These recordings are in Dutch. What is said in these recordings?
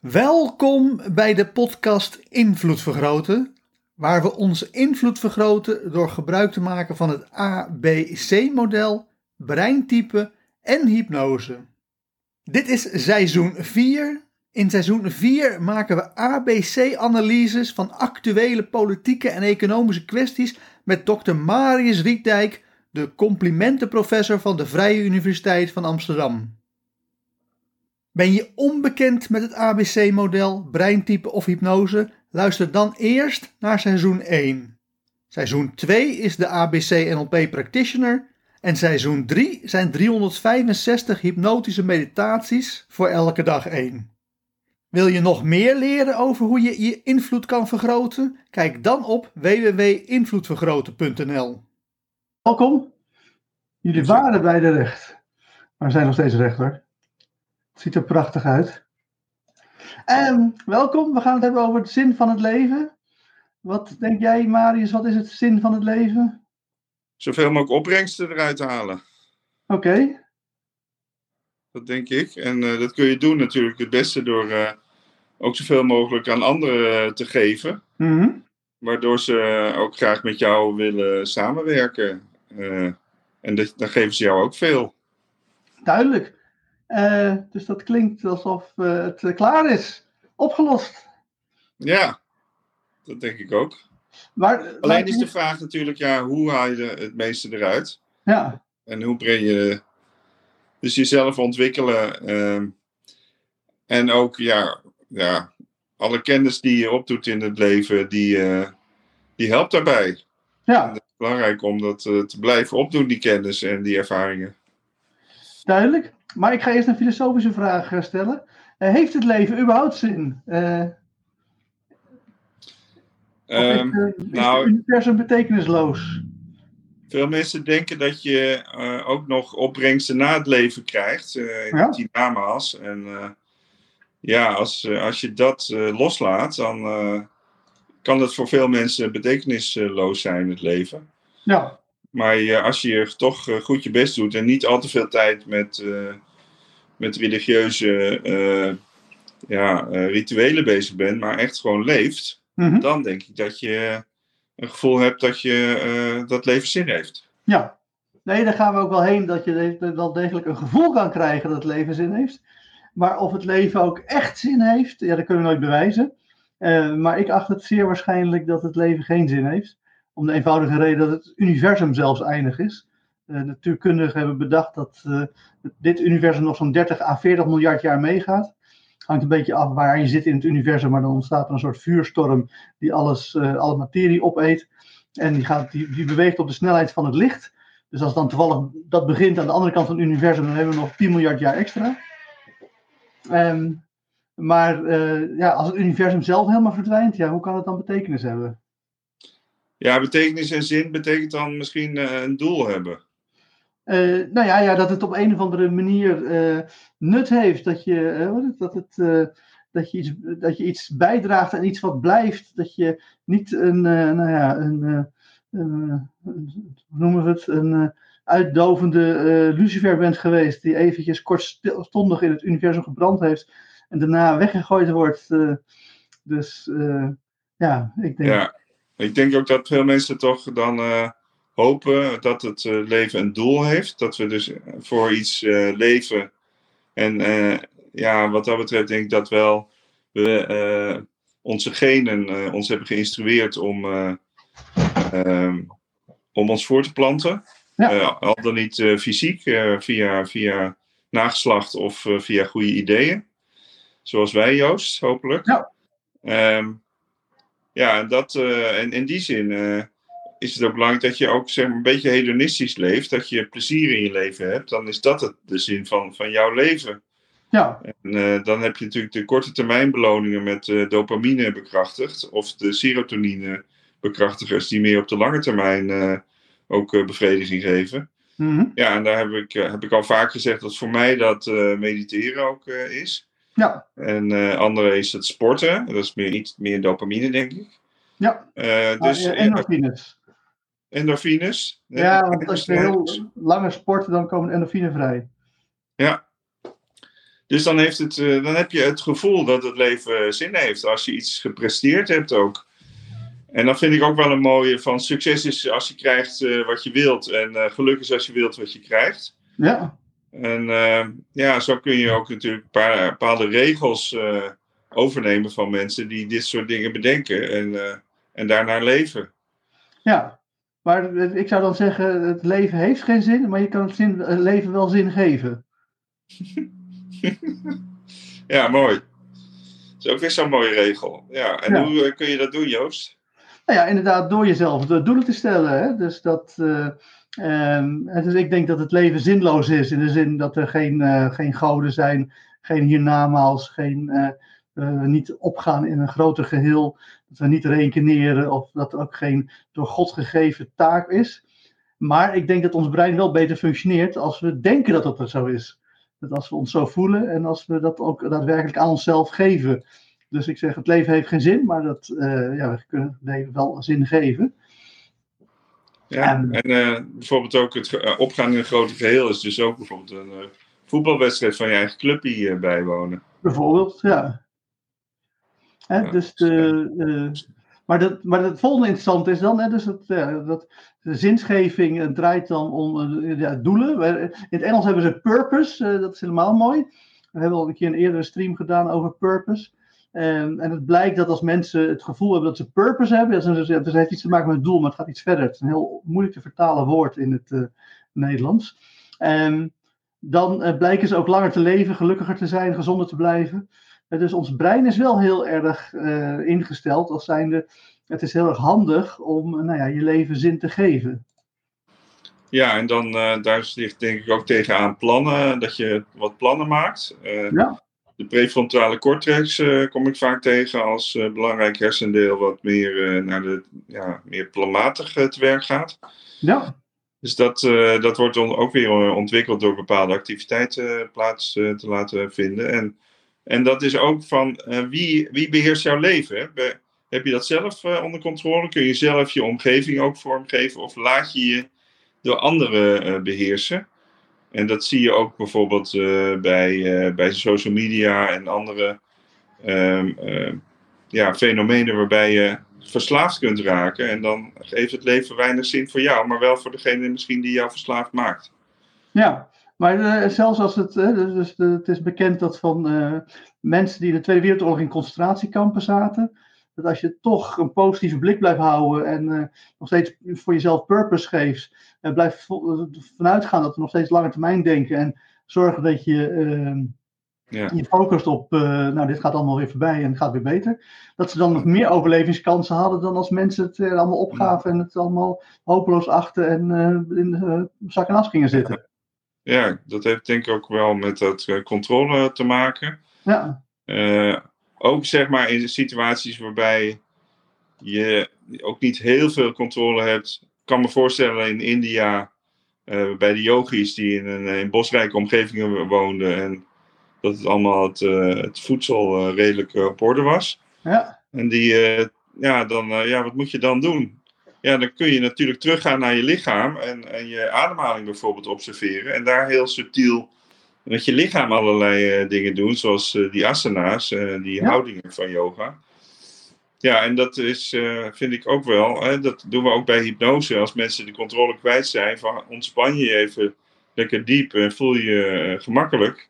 Welkom bij de podcast Invloed Vergroten, waar we onze invloed vergroten door gebruik te maken van het ABC-model, breintype en hypnose. Dit is seizoen 4. In seizoen 4 maken we ABC-analyses van actuele politieke en economische kwesties met Dr. Marius Rietdijk, de complimentenprofessor van de Vrije Universiteit van Amsterdam. Ben je onbekend met het ABC-model, breintype of hypnose? Luister dan eerst naar seizoen 1. Seizoen 2 is de ABC-NLP Practitioner en seizoen 3 zijn 365 hypnotische meditaties voor elke dag 1. Wil je nog meer leren over hoe je je invloed kan vergroten? Kijk dan op www.invloedvergroten.nl. Welkom. Jullie waren bij de recht, maar zijn nog steeds rechter. Ziet er prachtig uit. En welkom, we gaan het hebben over het zin van het leven. Wat denk jij, Marius, wat is het zin van het leven? Zoveel mogelijk opbrengsten eruit halen. Oké, Dat denk ik. En eh, dat kun je doen natuurlijk het beste door eh, ook zoveel mogelijk aan anderen eh, te geven. mhm, Waardoor ze ook graag met jou willen samenwerken. En dat, dan geven ze jou ook veel. duidelijk. Eh, dus dat klinkt alsof eh, het eh, klaar is. Opgelost. Ja, dat denk ik ook. Maar, Alleen is de vraag natuurlijk, ja, hoe haal je het meeste eruit? Ja, En hoe breng je dus jezelf ontwikkelen. ehm, en ook, ja, ja, alle kennis die je opdoet in het leven, die, die helpt daarbij. ja, Het is belangrijk om dat te blijven opdoen, die kennis en die ervaringen. duidelijk. Maar ik ga eerst een filosofische vraag eh, stellen. Eh, heeft het leven überhaupt zin? Ehm, is, is nou- het universum betekenisloos? veel mensen denken dat je ook nog opbrengsten na het leven krijgt, eh in Ja. het hiernamaals. En ja, als, als je dat loslaat, dan kan het voor veel mensen betekenisloos zijn, het leven. Ja, Maar je, als je toch eh, goed je best doet en niet al te veel tijd met, eh, met religieuze eh, ja, eh, rituelen bezig bent, maar echt gewoon leeft, mhm, dan denk ik dat je een gevoel hebt dat je eh, dat leven zin heeft. ja. Nee, daar gaan we ook wel heen dat je wel degelijk een gevoel kan krijgen dat het leven zin heeft. Maar of het leven ook echt zin heeft, ja, dat kunnen we nooit bewijzen. Eh, maar ik acht het zeer waarschijnlijk dat het leven geen zin heeft. Om de eenvoudige reden dat het universum zelfs eindig is. Eh, natuurkundigen hebben bedacht dat eh, dit universum nog zo'n 30 à 40 miljard jaar meegaat. Hangt een beetje af waar je zit in het universum, maar dan ontstaat er een soort vuurstorm die alles, eh, alle materie opeet. En die, gaat, die, beweegt op de snelheid van het licht. Dus als dan toevallig dat begint aan de andere kant van het universum, dan hebben we nog 10 miljard jaar extra. Ehm, maar ja, als het universum zelf helemaal verdwijnt, ja, hoe kan het dan betekenis hebben? Ja, betekenis en zin betekent dan misschien eh, een doel hebben. Eh, nou ja, ja, dat het op een of andere manier eh, nut heeft. Dat je, wat is het, dat het, dat, je iets, dat je iets bijdraagt aan iets wat blijft. Dat je niet een, nou ja, een, hoe noemen we het, een uitdovende lucifer bent geweest. Die eventjes kortstondig in het universum gebrand heeft. En daarna weggegooid wordt. dus ja, ik denk. Ja, ik denk ook dat veel mensen toch dan eh, hopen dat het eh, leven een doel heeft. Dat we dus voor iets eh, leven. En ja, wat dat betreft denk ik dat wel we onze genen ons hebben geïnstrueerd om, eh, ehm, om ons voor te planten. Ja. Al dan niet fysiek, eh, via, via nageslacht of via goede ideeën. Zoals wij, Joost, hopelijk. Ja. Ehm, ja, en dat, eh, en in die zin eh, is het ook belangrijk dat je ook zeg maar, een beetje hedonistisch leeft. Dat je plezier in je leven hebt. Dan is dat het, de zin van, van jouw leven. Ja. En uh, dan heb je natuurlijk de korte termijn beloningen met dopamine bekrachtigd. Of de serotonine bekrachtigers die meer op de lange termijn ook bevrediging geven. Mm -hmm. Ja, en daar heb ik, heb ik al vaak gezegd dat voor mij dat mediteren ook is. Ja. En andere is het sporten. Dat is meer, iets meer dopamine, denk ik. Ja. dus, ah, endorfines. Endorfines. Ja, want als je heel lange sport, dan komen endorfine vrij. Ja. Dus dan, heeft het, uh, dan heb je het gevoel dat het leven zin heeft. Als je iets gepresteerd hebt ook. En dan vind ik ook wel een mooie van succes is als je krijgt uh, wat je wilt. En uh, geluk is als je wilt wat je krijgt. Ja. En ja, zo kun je ook natuurlijk een paar, bepaalde regels overnemen van mensen die dit soort dingen bedenken. En, en daarnaar leven. Ja, maar ik zou dan zeggen, het leven heeft geen zin, maar je kan het, zin, het leven wel zin geven. ja, mooi. Dat is ook weer zo'n mooie regel. Ja, en Ja. hoe eh, kun je dat doen, Joost? Nou ja, inderdaad, door jezelf de doelen te stellen. Hè? Dus, dat, dus ik denk dat het leven zinloos is, in de zin dat er geen, eh, geen goden zijn, geen hiernamaals, geen, eh, niet opgaan in een groter geheel, dat we niet reïncarneren of dat er ook geen door God gegeven taak is. Maar ik denk dat ons brein wel beter functioneert als we denken dat dat zo is. Dat als we ons zo voelen en als we dat ook daadwerkelijk aan onszelf geven. Dus ik zeg, het leven heeft geen zin, maar dat, eh, ja, we kunnen het leven wel zin geven. Ja, En- en eh, bijvoorbeeld ook het eh, opgaan in een groter geheel is dus ook bijvoorbeeld een eh, voetbalwedstrijd van je eigen clubje eh, bijwonen. Bijvoorbeeld, ja. Hè, Ja, dus de, maar, dat, maar het volgende interessant is dan, hè, dus dat, de zinsgeving draait dan om ja, doelen. In het Engels hebben ze purpose, dat is helemaal mooi. We hebben al een keer een eerdere stream gedaan over purpose. En, en het blijkt dat als mensen het gevoel hebben dat ze purpose hebben, dat, is, dat heeft iets te maken met het doel, maar het gaat iets verder. Het is een heel moeilijk te vertalen woord in het eh, Nederlands. En dan eh, blijken ze ook langer te leven, gelukkiger te zijn, gezonder te blijven. Eh, Dus ons brein is wel heel erg ingesteld als zijnde, het is heel erg handig om nou ja, je leven zin te geven. Ja, en dan daar ligt denk ik ook tegenaan plannen, dat je wat plannen maakt. Ja. De prefrontale cortex eh, kom ik vaak tegen als eh, belangrijk hersendeel wat meer eh, naar de ja, meer planmatig te werk gaat. Ja, Dus dat, dat wordt dan ook weer ontwikkeld door bepaalde activiteiten plaats te laten vinden. En, en dat is ook van wie, wie beheerst jouw leven? Hè? Be- heb je dat zelf onder controle? Kun je zelf je omgeving ook vormgeven? Of laat je je door anderen eh, beheersen? En dat zie je ook bijvoorbeeld eh, bij, eh, bij social media en andere ehm, ja, fenomenen waarbij je verslaafd kunt raken. En dan geeft het leven weinig zin voor jou, maar wel voor degene misschien die jou verslaafd maakt. ja. Maar zelfs als het, dus, dus, het is bekend dat van mensen die in de Tweede Wereldoorlog in concentratiekampen zaten, dat als je toch een positieve blik blijft houden en nog steeds voor jezelf purpose geeft, en blijft vo- vanuit gaan dat we nog steeds lange termijn denken en zorgen dat je eh, Ja. je focust op, eh, nou dit gaat allemaal weer voorbij en het gaat weer beter, dat ze dan nog meer overlevingskansen hadden dan als mensen het eh, allemaal opgaven en het allemaal hopeloos achten en eh, in de zak en as gingen zitten. Ja, dat heeft denk ik ook wel met dat controle te maken. Ja, ook zeg maar in situaties waarbij je ook niet heel veel controle hebt. Ik kan me voorstellen in India, eh, bij de yogis die in een in bosrijke omgevingen woonden. En dat het allemaal het, eh, het voedsel eh, redelijk op orde was. ja, En die, ja, dan, ja, wat moet je dan doen? Ja, dan kun je natuurlijk teruggaan naar je lichaam en, en je ademhaling bijvoorbeeld observeren. En daar heel subtiel met je lichaam allerlei dingen doen, zoals die asana's, die Ja. houdingen van yoga. Ja, en dat is, eh, vind ik ook wel, hè, dat doen we ook bij hypnose. Als mensen de controle kwijt zijn, van ontspan je even lekker diep en voel je eh, gemakkelijk.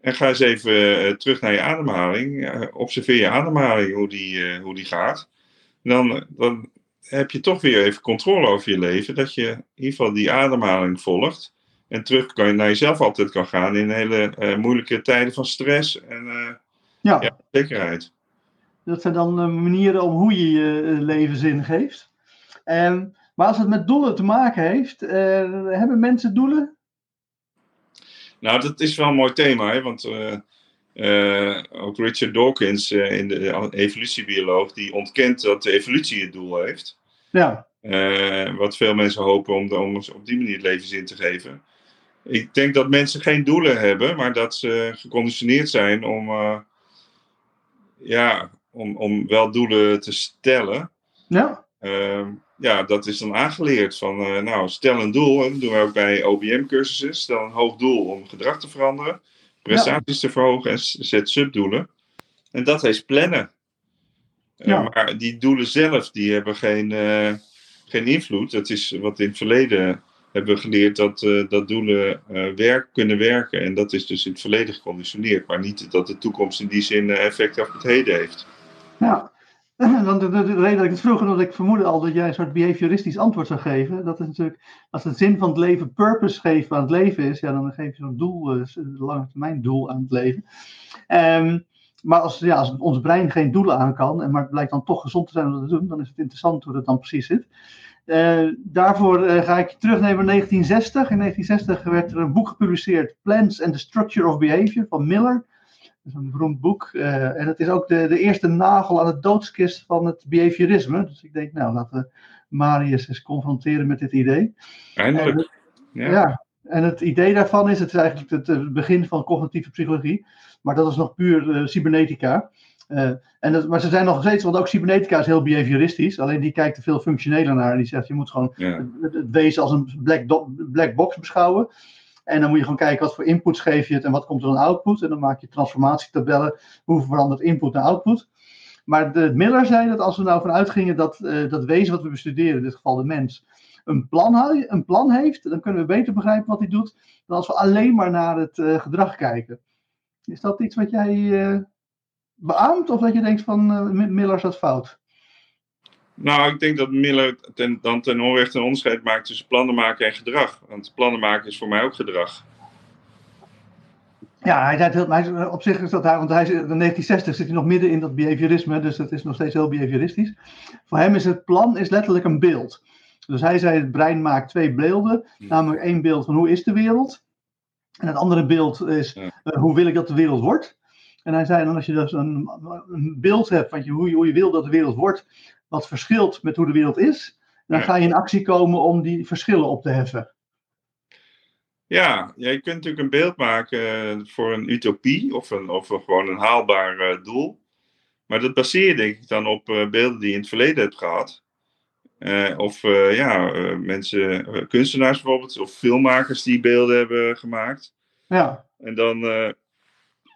En ga eens even eh, terug naar je ademhaling. Observeer je ademhaling, hoe die, hoe die gaat. Dan, dan heb je toch weer even controle over je leven. Dat je in ieder geval die ademhaling volgt. En terug kan, naar jezelf altijd kan gaan in hele moeilijke tijden van stress en eh ja. ja, zekerheid. Dat zijn dan eh, manieren om hoe je je eh, leven zin geeft. En, maar als het met doelen te maken heeft, eh, hebben mensen doelen? Nou, dat is wel een mooi thema, hè? want ook Richard Dawkins, in de evolutiebioloog, die ontkent dat de evolutie het doel heeft. Ja. wat veel mensen hopen om, om op die manier levenszin te geven. Ik denk dat mensen geen doelen hebben, maar dat ze geconditioneerd zijn om, ja, om, om wel doelen te stellen. Ja. Uh, ja, dat is dan aangeleerd van, uh, nou, stel een doel. En dat doen we ook bij OBM-cursussen. Stel een hoog doel om gedrag te veranderen, prestaties te verhogen en zet subdoelen. En dat heet plannen. Uh, ja. Maar die doelen zelf, die hebben geen, uh, geen invloed. Dat is wat in het verleden hebben we geleerd dat, dat doelen werk, kunnen werken. En dat is dus in het verleden geconditioneerd. Maar niet dat de toekomst in die zin effect op het heden heeft. Ja, want de, de, de, reden dat ik het vroeg, omdat ik vermoedde al dat jij een soort behavioristisch antwoord zou geven. Dat is natuurlijk, als de zin van het leven purpose geven aan het leven is, ja, dan geef je zo'n doel, een uh, lange termijn doel aan het leven. Um, maar als, ja, als ons brein geen doelen aan kan, en maar het blijkt dan toch gezond te zijn om dat te doen, dan is het interessant hoe dat dan precies zit. Uh, daarvoor uh, ga ik terugnemen naar 1960. In 1960 werd er een boek gepubliceerd, Plans and the Structure of Behavior, van Miller. Is een beroemd boek. Uh, en het is ook de, de eerste nagel aan het doodskist van het behaviorisme. Dus ik denk, nou, laten we Marius eens confronteren met dit idee. Eindelijk. Het, ja. ja. En het idee daarvan is, het is eigenlijk het, het, begin van cognitieve psychologie. Maar dat is nog puur uh, cybernetica. Uh, en dat, maar ze zijn nog steeds, want ook cybernetica is heel behavioristisch. Alleen die kijkt er veel functioneler naar. En die zegt, je moet gewoon ja. het, het, wezen als een black, do, black box beschouwen. En dan moet je gewoon kijken wat voor inputs geef je het en wat komt er dan output. En dan maak je transformatietabellen, hoe verandert input naar output. Maar de Miller zei dat als we nou vanuit gingen dat uh, dat wezen wat we bestuderen, in dit geval de mens, een plan, een plan heeft, dan kunnen we beter begrijpen wat hij doet dan als we alleen maar naar het uh, gedrag kijken. Is dat iets wat jij uh, beaamt of dat je denkt van Miller zat fout? Nou, ik denk dat Miller ten, dan ten onrechte een onderscheid maakt tussen plannen maken en gedrag. Want plannen maken is voor mij ook gedrag. Ja, hij zei het heel, hij, op zich is dat daar, want hij, in 1960 zit hij nog midden in dat behaviorisme, dus dat is nog steeds heel behavioristisch. Voor hem is het plan is letterlijk een beeld. Dus hij zei, het brein maakt twee beelden, Hm. namelijk één beeld van hoe is de wereld, en het andere beeld is Ja. uh, hoe wil ik dat de wereld wordt. En hij zei dan als je dus een, een beeld hebt van je, hoe, je, hoe je wil dat de wereld wordt, wat verschilt met hoe de wereld is, dan ga je in actie komen om die verschillen op te heffen. Ja, ja, je kunt natuurlijk een beeld maken eh, voor een utopie of, een, of gewoon een haalbaar eh, doel. Maar dat baseer je denk ik dan op eh, beelden die je in het verleden hebt gehad. Eh, of ja, mensen, kunstenaars bijvoorbeeld, of filmmakers die beelden hebben gemaakt. Ja. En dan, Nou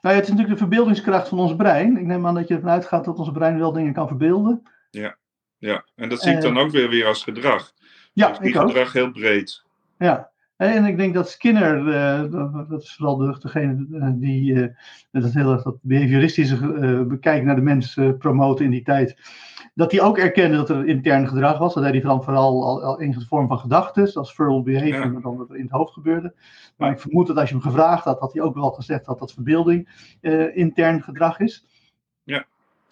ja, het is natuurlijk de verbeeldingskracht van ons brein. Ik neem aan dat je ervan uitgaat dat ons brein wel dingen kan verbeelden. ja, en dat zie ik Eh, dan ook weer, weer als gedrag. Ja, Dus die ik ook. gedrag heel breed. Ja. En ik denk dat Skinner, eh, dat- dat is vooral de, degene eh, die eh, dat heel erg dat behavioristische eh, bekijken naar de mens promoten in die tijd. Dat hij ook erkende dat er intern gedrag was. Dat hij dan vooral al, al in de vorm van gedachten, als verbal behavior, Ja. dan wat er in het hoofd gebeurde. Maar ik vermoed dat als je hem gevraagd had, had hij ook wel gezegd dat dat verbeelding intern gedrag is.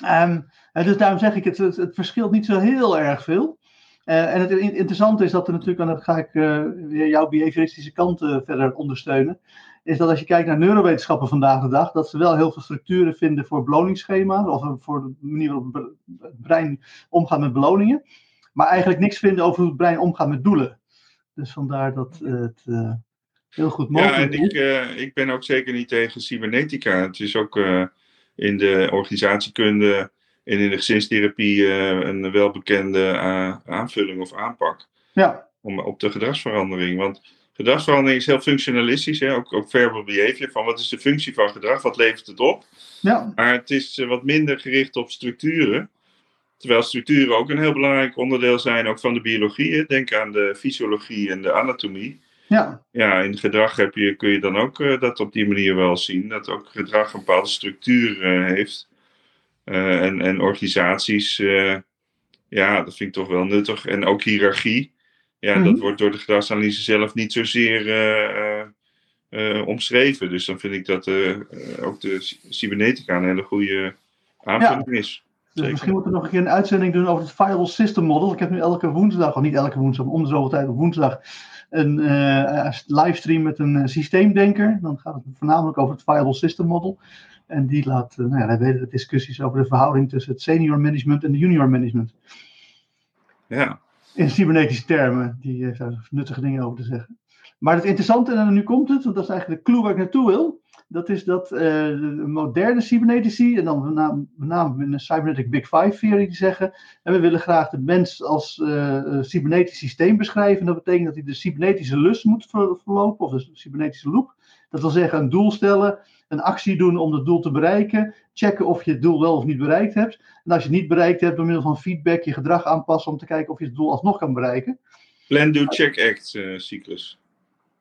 Ja. Ehm, en dus daarom zeg ik, het, het, het verschilt niet zo heel erg veel. Eh, en het in- interessante is dat er natuurlijk, en dan ga ik eh, weer jouw behavioristische kant eh, verder ondersteunen, is dat als je kijkt naar neurowetenschappen vandaag de dag, dat ze wel heel veel structuren vinden voor beloningsschema's, of eh, voor de manier waarop het bre- het brein omgaat met beloningen, maar eigenlijk niks vinden over hoe het brein omgaat met doelen. Dus vandaar dat eh, het eh, heel goed Ja, mogelijk en ik, is. eh, ik ben ook zeker niet tegen cybernetica. Het is ook eh, in de organisatiekunde en in de gezinstherapie eh, een welbekende eh, aanvulling of aanpak Ja, om, op de gedragsverandering. Want gedragsverandering is heel functionalistisch, hè? Ook, ook verbal behavior, van wat is de functie van gedrag, wat levert het op? ja, Maar het is eh, wat minder gericht op structuren. Terwijl structuren ook een heel belangrijk onderdeel zijn, ook van de biologie. hè. Denk aan de fysiologie en de anatomie. Ja, Ja, in gedrag heb je, kun je dan ook eh, dat op die manier wel zien. Dat ook gedrag een bepaalde structuur eh, heeft. Eh, en, en organisaties, ja, dat vind ik toch wel nuttig. En ook hiërarchie. Ja, Mhm. dat wordt door de gedragsanalyse zelf niet zozeer omschreven. Dus dan vind ik dat ook de cy- cybernetica een hele goede aanvulling is. Dus misschien moeten we nog een keer een uitzending doen over het Viable System Model. Ik heb nu elke woensdag, of niet elke woensdag, maar om de zoveel tijd op woensdag, een uh, livestream met een systeemdenker. Dan gaat het voornamelijk over het Viable System Model. En die laat, uh, nou ja, wij weten discussies over de verhouding tussen het senior management en de junior management. Ja. In cybernetische termen. Die heeft daar nuttige dingen over te zeggen. Maar het interessante, en nu komt het, want dat is eigenlijk de clue waar ik naartoe wil. Dat is dat uh, de moderne cybernetici, en dan met name in de Cybernetic Big Five theory, die zeggen, en we willen graag de mens als uh, cybernetisch systeem beschrijven. dat betekent dat hij de cybernetische lust moet verlopen, of de cybernetische loop. Dat wil zeggen een doel stellen, een actie doen om het doel te bereiken, checken of je het doel wel of niet bereikt hebt. En als je het niet bereikt hebt, door middel van feedback je gedrag aanpassen om te kijken of je het doel alsnog kan bereiken. Plan, do, check, act uh, cyclus.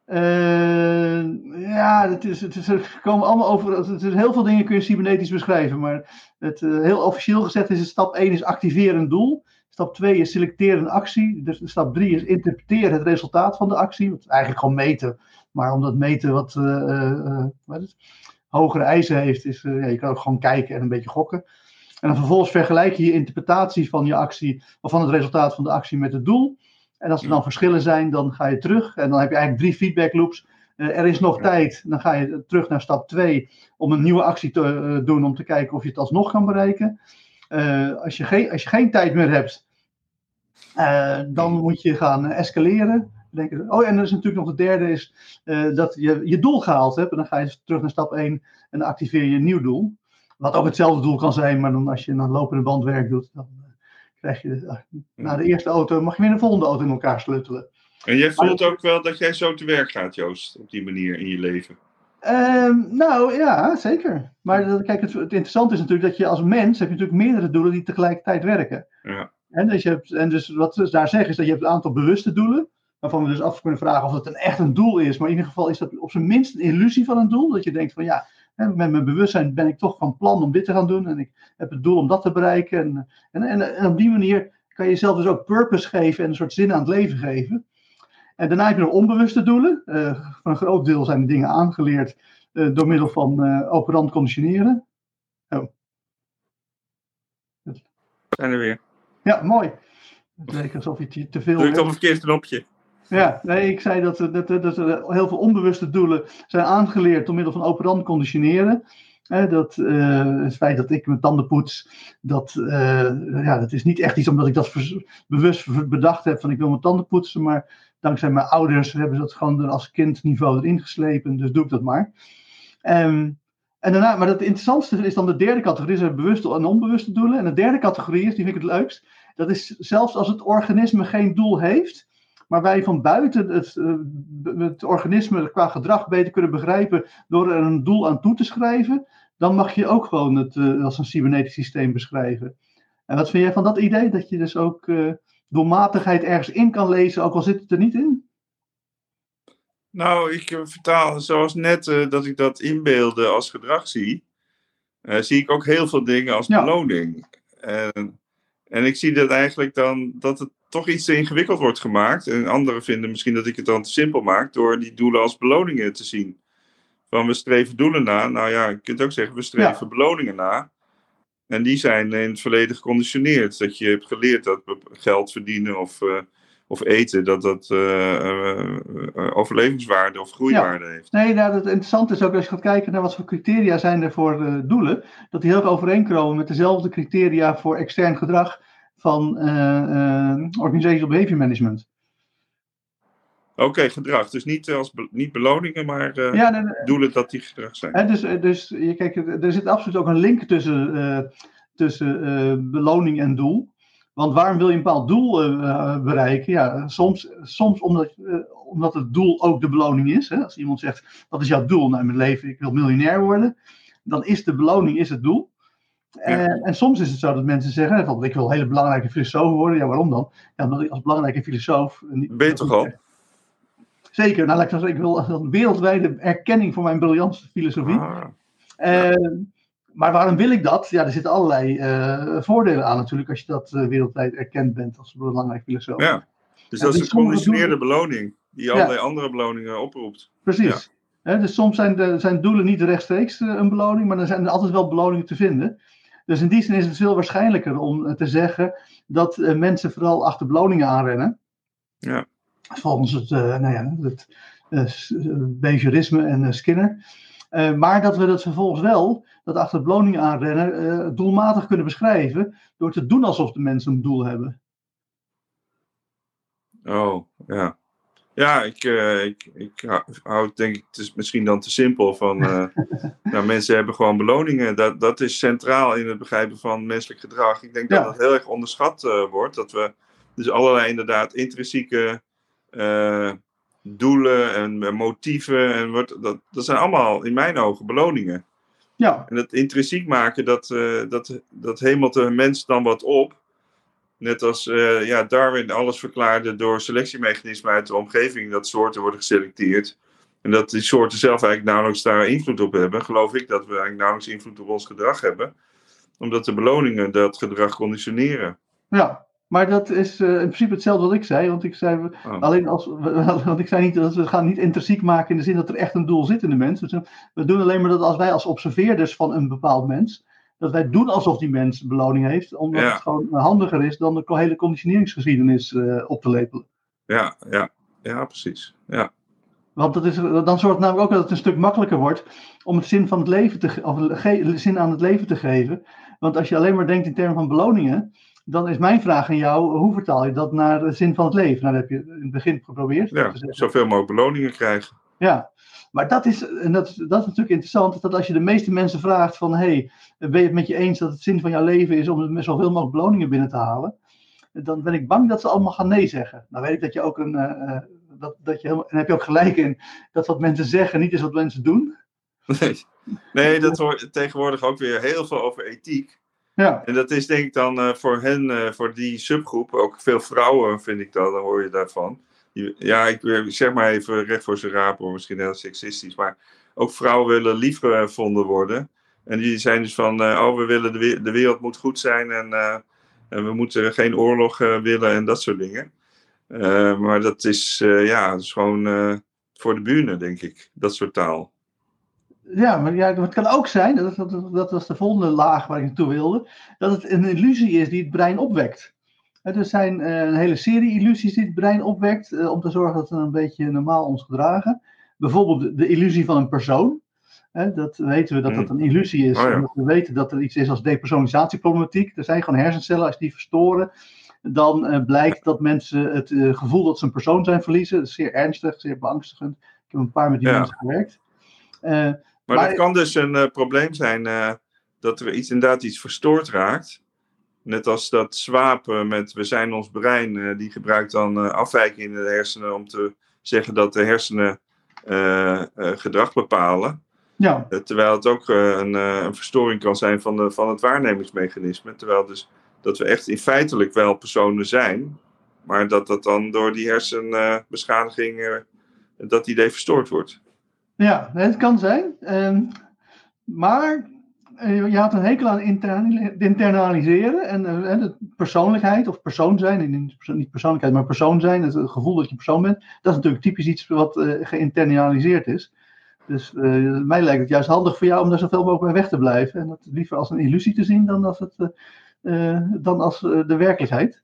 Uh, ja, het is, het is, er komen allemaal over. Het is, heel veel dingen kun je cybernetisch beschrijven. Maar het, uh, heel officieel gezegd is stap 1 is activeren een doel. Stap 2 is selecteren een actie. Dus stap 3 is interpreteren het resultaat van de actie. Wat eigenlijk gewoon meten. Maar omdat meten wat, uh, wat hogere eisen heeft, is ja, je kan ook gewoon kijken en een beetje gokken. En dan vervolgens vergelijk je je interpretatie van je actie, of van het resultaat van de actie met het doel. En als er dan verschillen zijn, dan ga je terug. En dan heb je eigenlijk drie feedback loops. Uh, er is nog tijd. Dan ga je terug naar stap 2 om een nieuwe actie te uh, doen om te kijken of je het alsnog kan bereiken. Uh, als, je geen, als je geen tijd meer hebt, dan moet je gaan escaleren. Denken, oh, en er is natuurlijk nog de derde, is dat je je doel gehaald hebt. En dan ga je terug naar stap 1 en dan activeer je een nieuw doel. Wat ook hetzelfde doel kan zijn, maar dan als je een lopende bandwerk doet, dan krijg je na de eerste auto, mag je weer een volgende auto in elkaar sleutelen. En jij voelt ook wel dat jij zo te werk gaat, Joost, op die manier in je leven? Um, nou ja, zeker. Maar dat, kijk, het, het, interessante is natuurlijk dat je als mens heb je natuurlijk meerdere doelen die tegelijkertijd werken. Ja. En, dus je hebt, en dus wat ze daar zeggen is dat je hebt een aantal bewuste doelen, waarvan we dus af kunnen vragen of het een echt een doel is. Maar in ieder geval is dat op zijn minst een illusie van een doel. Dat je denkt van ja, met mijn bewustzijn ben ik toch van plan om dit te gaan doen. En ik heb het doel om dat te bereiken. En, en, en, en op die manier kan je jezelf dus ook purpose geven en een soort zin aan het leven geven. En daarna heb je nog onbewuste doelen. Uh, voor een groot deel zijn de dingen aangeleerd uh, door middel van uh, operant conditioneren. Oh. Zijn er weer. Ja, mooi. Het leek alsof je te veel... Druk op een verkeerd knopje. Ja, nee, ik zei dat, dat, dat, er heel veel onbewuste doelen zijn aangeleerd door middel van operant conditioneren. Eh, dat, uh, het feit dat ik mijn tanden poets, dat, uh, ja, dat is niet echt iets omdat ik dat bewust bedacht heb van ik wil mijn tanden poetsen, maar dankzij mijn ouders hebben ze dat gewoon als kindniveau erin geslepen, dus doe ik dat maar. Um, en daarna, maar het interessantste is dan de derde categorie, zijn bewuste en onbewuste doelen. En de derde categorie is, die vind ik het leukst, dat is zelfs als het organisme geen doel heeft, maar wij van buiten het, het organisme qua gedrag beter kunnen begrijpen door er een doel aan toe te schrijven, dan mag je ook gewoon het uh, als een cybernetisch systeem beschrijven. En wat vind jij van dat idee? Dat je dus ook uh, doelmatigheid ergens in kan lezen, ook al zit het er niet in? Nou, ik vertaal zoals net uh, dat ik dat inbeelde als gedrag zie, zie ik ook heel veel dingen als ja. beloning. En, en ik zie dat eigenlijk dan dat het toch iets te ingewikkeld wordt gemaakt. En anderen vinden misschien dat ik het dan te simpel maak door die doelen als beloningen te zien. Van we streven doelen na. Nou ja, je kunt ook zeggen we streven ja. beloningen na. En die zijn in het verleden geconditioneerd. Dat je hebt geleerd dat geld verdienen of, uh, of eten, dat dat uh, uh, overlevingswaarde of groeiwaarde ja. heeft. Nee, nou, het interessante is ook als je gaat kijken naar wat voor criteria zijn er voor doelen, dat die heel veel overeenkomen met dezelfde criteria voor extern gedrag van organizational behavior management. Oké, okay, gedrag. Dus niet, als be niet beloningen, maar uh, ja, nee, nee. doelen dat die gedrag zijn. Dus, dus je, kijk, er zit absoluut ook een link tussen, uh, tussen uh, beloning en doel. Want waarom wil je een bepaald doel bereiken? Ja, soms, soms omdat, omdat het doel ook de beloning is. Hè? Als iemand zegt, wat is jouw doel? Nou, in mijn leven, ik wil miljonair worden. Dan is de beloning is het doel. Ja. En, en, soms is het zo dat mensen zeggen, van, ik wil een hele belangrijke filosoof worden. Ja, waarom dan? Ja, omdat ik als belangrijke filosoof... Ben je toch al? Zeker, nou, ik, ik wil een wereldwijde erkenning voor mijn briljante filosofie. Ah, ja. uh, maar waarom wil ik dat? Ja, er zitten allerlei uh, voordelen aan natuurlijk als je dat uh, wereldwijd erkend bent als belangrijk filosoof. Ja, dus dat is een geconditioneerde beloning die allerlei ja. andere beloningen oproept. Precies. Ja. dus soms zijn, de, zijn doelen niet rechtstreeks een beloning, maar er zijn er altijd wel beloningen te vinden. Dus in die zin is het veel waarschijnlijker om te zeggen dat mensen vooral achter beloningen aanrennen. Ja. Volgens het, nou ja, het behaviorisme en Skinner. Maar dat we dat vervolgens wel, dat achter beloningen aanrennen, doelmatig kunnen beschrijven door te doen alsof de mensen een doel hebben. Oh, ja. Ja, ik, uh, ik, ik hou het denk ik, het is misschien dan te simpel van, nou, mensen hebben gewoon beloningen. Dat, dat is centraal in het begrijpen van menselijk gedrag. Ik denk dat dat heel erg onderschat wordt. Dat we dus allerlei inderdaad intrinsieke doelen en motieven, en wordt, dat, dat zijn allemaal in mijn ogen beloningen. Ja. En dat intrinsiek maken, dat, dat, dat hemelt de mens dan wat op. Net als uh, ja, Darwin alles verklaarde door selectiemechanismen uit de omgeving, dat soorten worden geselecteerd. En dat die soorten zelf eigenlijk nauwelijks daar invloed op hebben, geloof ik dat we eigenlijk nauwelijks invloed op ons gedrag hebben. Omdat de beloningen dat gedrag conditioneren. Ja, maar dat is uh, in principe hetzelfde wat ik zei. Want ik zei, oh. alleen als, want ik zei niet dat we gaan niet intrinsiek maken in de zin dat er echt een doel zit in de mens. Dus we doen alleen maar dat als wij als observeerders van een bepaald mens dat wij doen alsof die mens beloning heeft, omdat het gewoon handiger is dan de hele conditioneringsgeschiedenis uh, op te lepelen. Ja, ja, ja, precies. Ja. Want dat is, dan zorgt het namelijk ook dat het een stuk makkelijker wordt om het zin, van het leven te, of zin aan het leven te geven. Want als je alleen maar denkt in termen van beloningen, dan is mijn vraag aan jou, hoe vertaal je dat naar de zin van het leven? Nou, dat heb je in het begin geprobeerd. Ja, zoveel mogelijk beloningen krijgen. Ja, maar dat is, en dat, dat is natuurlijk interessant, dat als je de meeste mensen vraagt van, hey, ben je het met je eens dat het zin van jouw leven is om met zoveel mogelijk beloningen binnen te halen? Dan ben ik bang dat ze allemaal gaan nee zeggen. Nou weet ik dat je ook een, uh, dat, dat je helemaal, en heb je ook gelijk in, dat wat mensen zeggen niet is wat mensen doen. Nee, nee dat hoort tegenwoordig ook weer heel veel over ethiek. Ja. En dat is denk ik dan uh, voor hen, uh, voor die subgroep, ook veel vrouwen vind ik dan hoor je daarvan ja, ik zeg maar even recht voor zijn raap, misschien heel seksistisch, maar ook vrouwen willen lief gevonden worden. En die zijn dus van, oh, we willen de, de, wereld moet goed zijn en, en we moeten geen oorlog willen en dat soort dingen. maar dat is, ja, dat is gewoon voor de buren, denk ik, dat soort taal. Ja, maar ja, het kan ook zijn, dat, dat, dat was de volgende laag waar ik naartoe wilde, dat het een illusie is die het brein opwekt. Er zijn eh, een hele serie illusies die het brein opwekt eh, om te zorgen dat we een beetje normaal ons gedragen. Bijvoorbeeld de, illusie van een persoon. dat weten we dat dat mm. een illusie is. Oh, omdat we weten dat er iets is als depersonisatieproblematiek. Er zijn gewoon hersencellen, als die verstoren, dan uh, blijkt dat mensen het gevoel dat ze een persoon zijn verliezen. Dat is zeer ernstig, zeer beangstigend. Ik heb een paar met die mensen gewerkt. Maar, maar dat kan dus een probleem zijn dat er iets, inderdaad iets verstoord raakt. Net als dat zwapen met we zijn ons brein, uh, die gebruikt dan afwijkingen in de hersenen om te zeggen dat de hersenen gedrag bepalen. Ja. terwijl het ook een, een, verstoring kan zijn van, de, van het waarnemingsmechanisme. Terwijl dus dat we echt in feitelijk wel personen zijn, maar dat dat dan door die hersenbeschadiging dat idee verstoord wordt. Ja, het kan zijn. Ehm, maar eh, je had een hekel aan internaliseren en uh, de persoonlijkheid of persoon zijn, niet persoonlijkheid, maar persoon zijn, het gevoel dat je persoon bent, dat is natuurlijk typisch iets wat uh, geïnternaliseerd is. Dus mij lijkt het juist handig voor jou om daar zoveel mogelijk bij weg te blijven en dat liever als een illusie te zien dan als, het, dan als de werkelijkheid.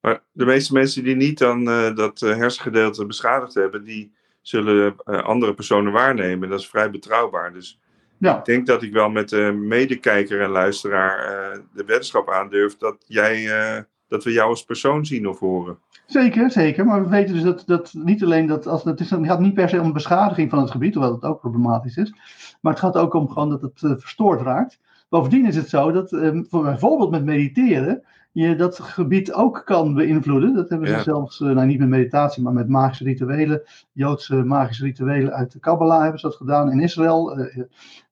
Maar de meeste mensen die niet dan dat hersengedeelte beschadigd hebben, die zullen andere personen waarnemen. Dat is vrij betrouwbaar. Dus ja. Ik denk dat ik wel met de medekijker en luisteraar uh, de wetenschap aandurf dat, jij, uh, dat we jou als persoon zien of horen. Zeker, zeker. Maar we weten dus dat, dat niet alleen dat als het, is, het gaat niet per se om beschadiging van het gebied, hoewel het ook problematisch is. Maar het gaat ook om gewoon dat het uh, verstoord raakt. Bovendien is het zo dat bijvoorbeeld met mediteren je dat gebied ook kan beïnvloeden. Dat hebben ze zelfs, nou niet met meditatie, maar met magische rituelen. Joodse magische rituelen uit de Kabbalah hebben ze dat gedaan. In Israël, uh,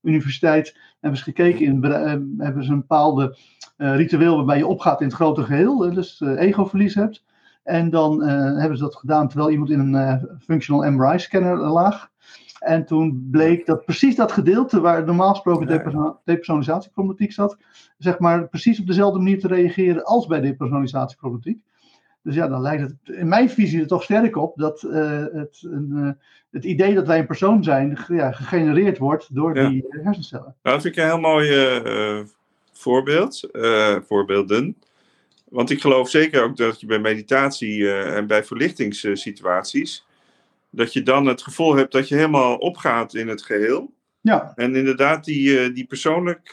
universiteit, hebben ze gekeken, in, uh, hebben ze een bepaalde uh, ritueel waarbij je opgaat in het grote geheel. dus egoverlies hebt. En dan hebben ze dat gedaan terwijl iemand in een functional MRI-scanner lag. En toen bleek dat precies dat gedeelte waar normaal gesproken ja. depersonalisatieproblematiek zat, zeg maar precies op dezelfde manier te reageren als bij depersonalisatieproblematiek. Dus ja, dan lijkt het in mijn visie er toch sterk op dat uh, het, uh, het idee dat wij een persoon zijn ja, gegenereerd wordt door die hersencellen. Nou, dat vind ik een heel mooi uh, voorbeeld, voorbeelden. Want ik geloof zeker ook dat je bij meditatie en bij verlichtingssituaties, dat je dan het gevoel hebt dat je helemaal opgaat in het geheel. Ja. En inderdaad, die, die persoonlijk,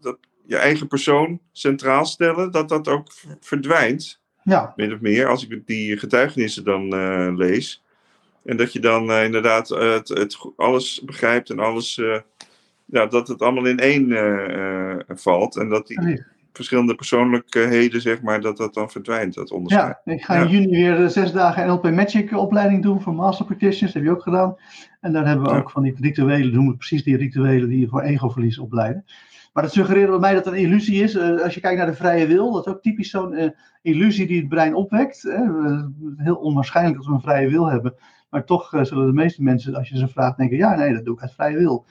dat, je eigen persoon centraal stellen, dat dat ook verdwijnt. Ja. Min of meer, als ik die getuigenissen dan lees. En dat je dan inderdaad het, het, alles begrijpt en alles, ja, dat het allemaal in één valt. En dat die. Verschillende persoonlijkheden, zeg maar, dat dat dan verdwijnt, dat onderscheid. Ja, ik ga in juni weer zes dagen NLP Magic opleiding doen voor Master Practitioners. Dat heb je ook gedaan. En daar hebben we Ja. ook van die rituelen, doen we precies die rituelen die je voor egoverlies opleiden. Maar dat suggereert bij mij dat het een illusie is. Eh, als je kijkt naar de vrije wil, dat is ook typisch zo'n eh, illusie die het brein opwekt. Hè. Heel onwaarschijnlijk dat we een vrije wil hebben. Maar toch eh, zullen de meeste mensen, als je ze vraagt, denken: ja, nee, dat doe ik uit vrije wil.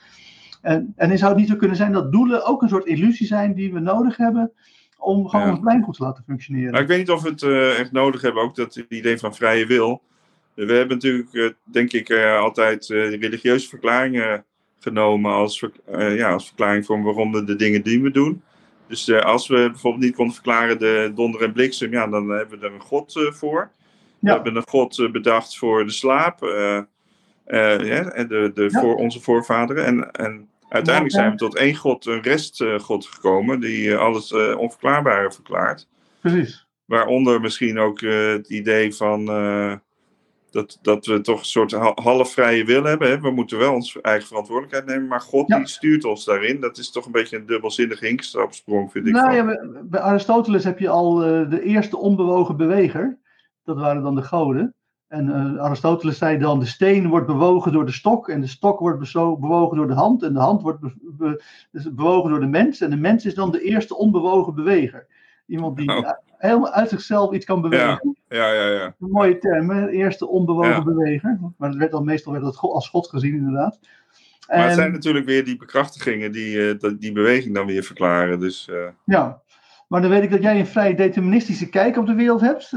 En, en zou het niet zo kunnen zijn dat doelen ook een soort illusie zijn die we nodig hebben om gewoon Ja. ons brein goed te laten functioneren? Maar ik weet niet of we het eh, echt nodig hebben, ook dat idee van vrije wil. We hebben natuurlijk, eh, denk ik, eh, altijd religieuze verklaringen genomen als, ja, als verklaring voor waarom we de dingen die we doen. Dus als we bijvoorbeeld niet konden verklaren de donder en bliksem, ja, dan hebben we er een god voor. We hebben een god bedacht voor de slaap ja, en de, de, Ja. voor onze voorvaderen. En, en uiteindelijk zijn we tot één god, een restgod gekomen, die eh, alles eh, onverklaarbare verklaart. Precies. Waaronder misschien ook eh, het idee van eh, dat, dat we toch een soort ha- half vrije wil hebben. Hè? We moeten wel onze eigen verantwoordelijkheid nemen, maar God Ja. die stuurt ons daarin. Dat is toch een beetje een dubbelzinnige hinkstapsprong, vind ik. Nou van. ja, bij- Aristoteles heb je al eh, de eerste onbewogen beweger. Dat waren dan de goden. En eh, Aristoteles zei dan: de steen wordt bewogen door de stok. En de stok wordt bewogen door de hand. En de hand wordt be- be- dus bewogen door de mens. En de mens is dan de eerste onbewogen beweger. Iemand die Oh. helemaal uit zichzelf iets kan bewegen. Ja, ja, ja. Een mooie term, hè? eerste onbewogen Ja. beweger. Maar het werd dan, meestal werd dat als God gezien, inderdaad. Maar het zijn natuurlijk weer die bekrachtigingen die eh, dat- die beweging dan weer verklaren. Dus eh, Ja, maar dan weet ik dat jij een vrij deterministische kijk op de wereld hebt.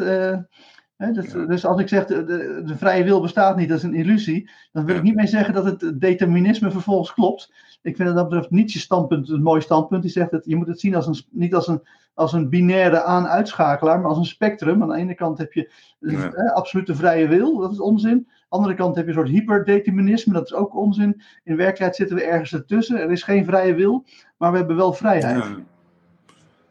Dus, Ja. dus als ik zeg de, de, de vrije wil bestaat niet, dat is een illusie, dan wil Ja. ik niet mee zeggen dat het determinisme vervolgens klopt. Ik vind dat dat betreft Nietzsche's standpunt een mooi standpunt. Die zegt dat je moet het zien als een, niet als een, als een binaire aan-uitschakelaar, maar als een spectrum. Aan de ene kant heb je Ja. eh, absolute vrije wil, dat is onzin. Aan de andere kant heb je een soort hyperdeterminisme, dat is ook onzin. In werkelijkheid zitten we ergens ertussen. Er is geen vrije wil, maar we hebben wel vrijheid.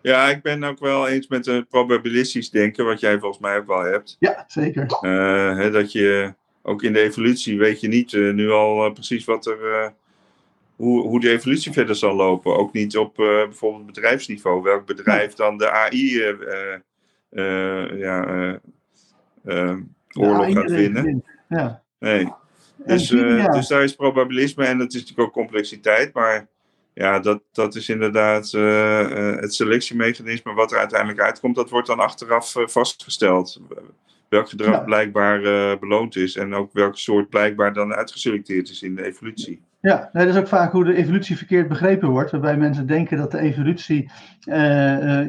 Ja. ik ben ook wel eens met een probabilistisch denken, wat jij volgens mij ook wel hebt. Ja, zeker. Eh, hè, dat je ook in de evolutie weet je niet eh, nu al eh, precies wat er, eh, hoe, hoe de evolutie verder zal lopen. Ook niet op eh, bijvoorbeeld bedrijfsniveau. Welk bedrijf dan de AI eh, eh, eh, ja, eh, eh, oorlog Ja, gaat iedereen winnen. Ja. Nee. Dus, eh, dus daar is probabilisme en het is natuurlijk ook complexiteit. Maar ja, dat, dat is inderdaad eh, eh, het selectiemechanisme wat er uiteindelijk uitkomt. Dat wordt dan achteraf eh, vastgesteld. Welk gedrag Ja. blijkbaar beloond is en ook welk soort blijkbaar dan uitgeselecteerd is in de evolutie. Ja, nee, dat is ook vaak hoe de evolutie verkeerd begrepen wordt. Waarbij mensen denken dat de evolutie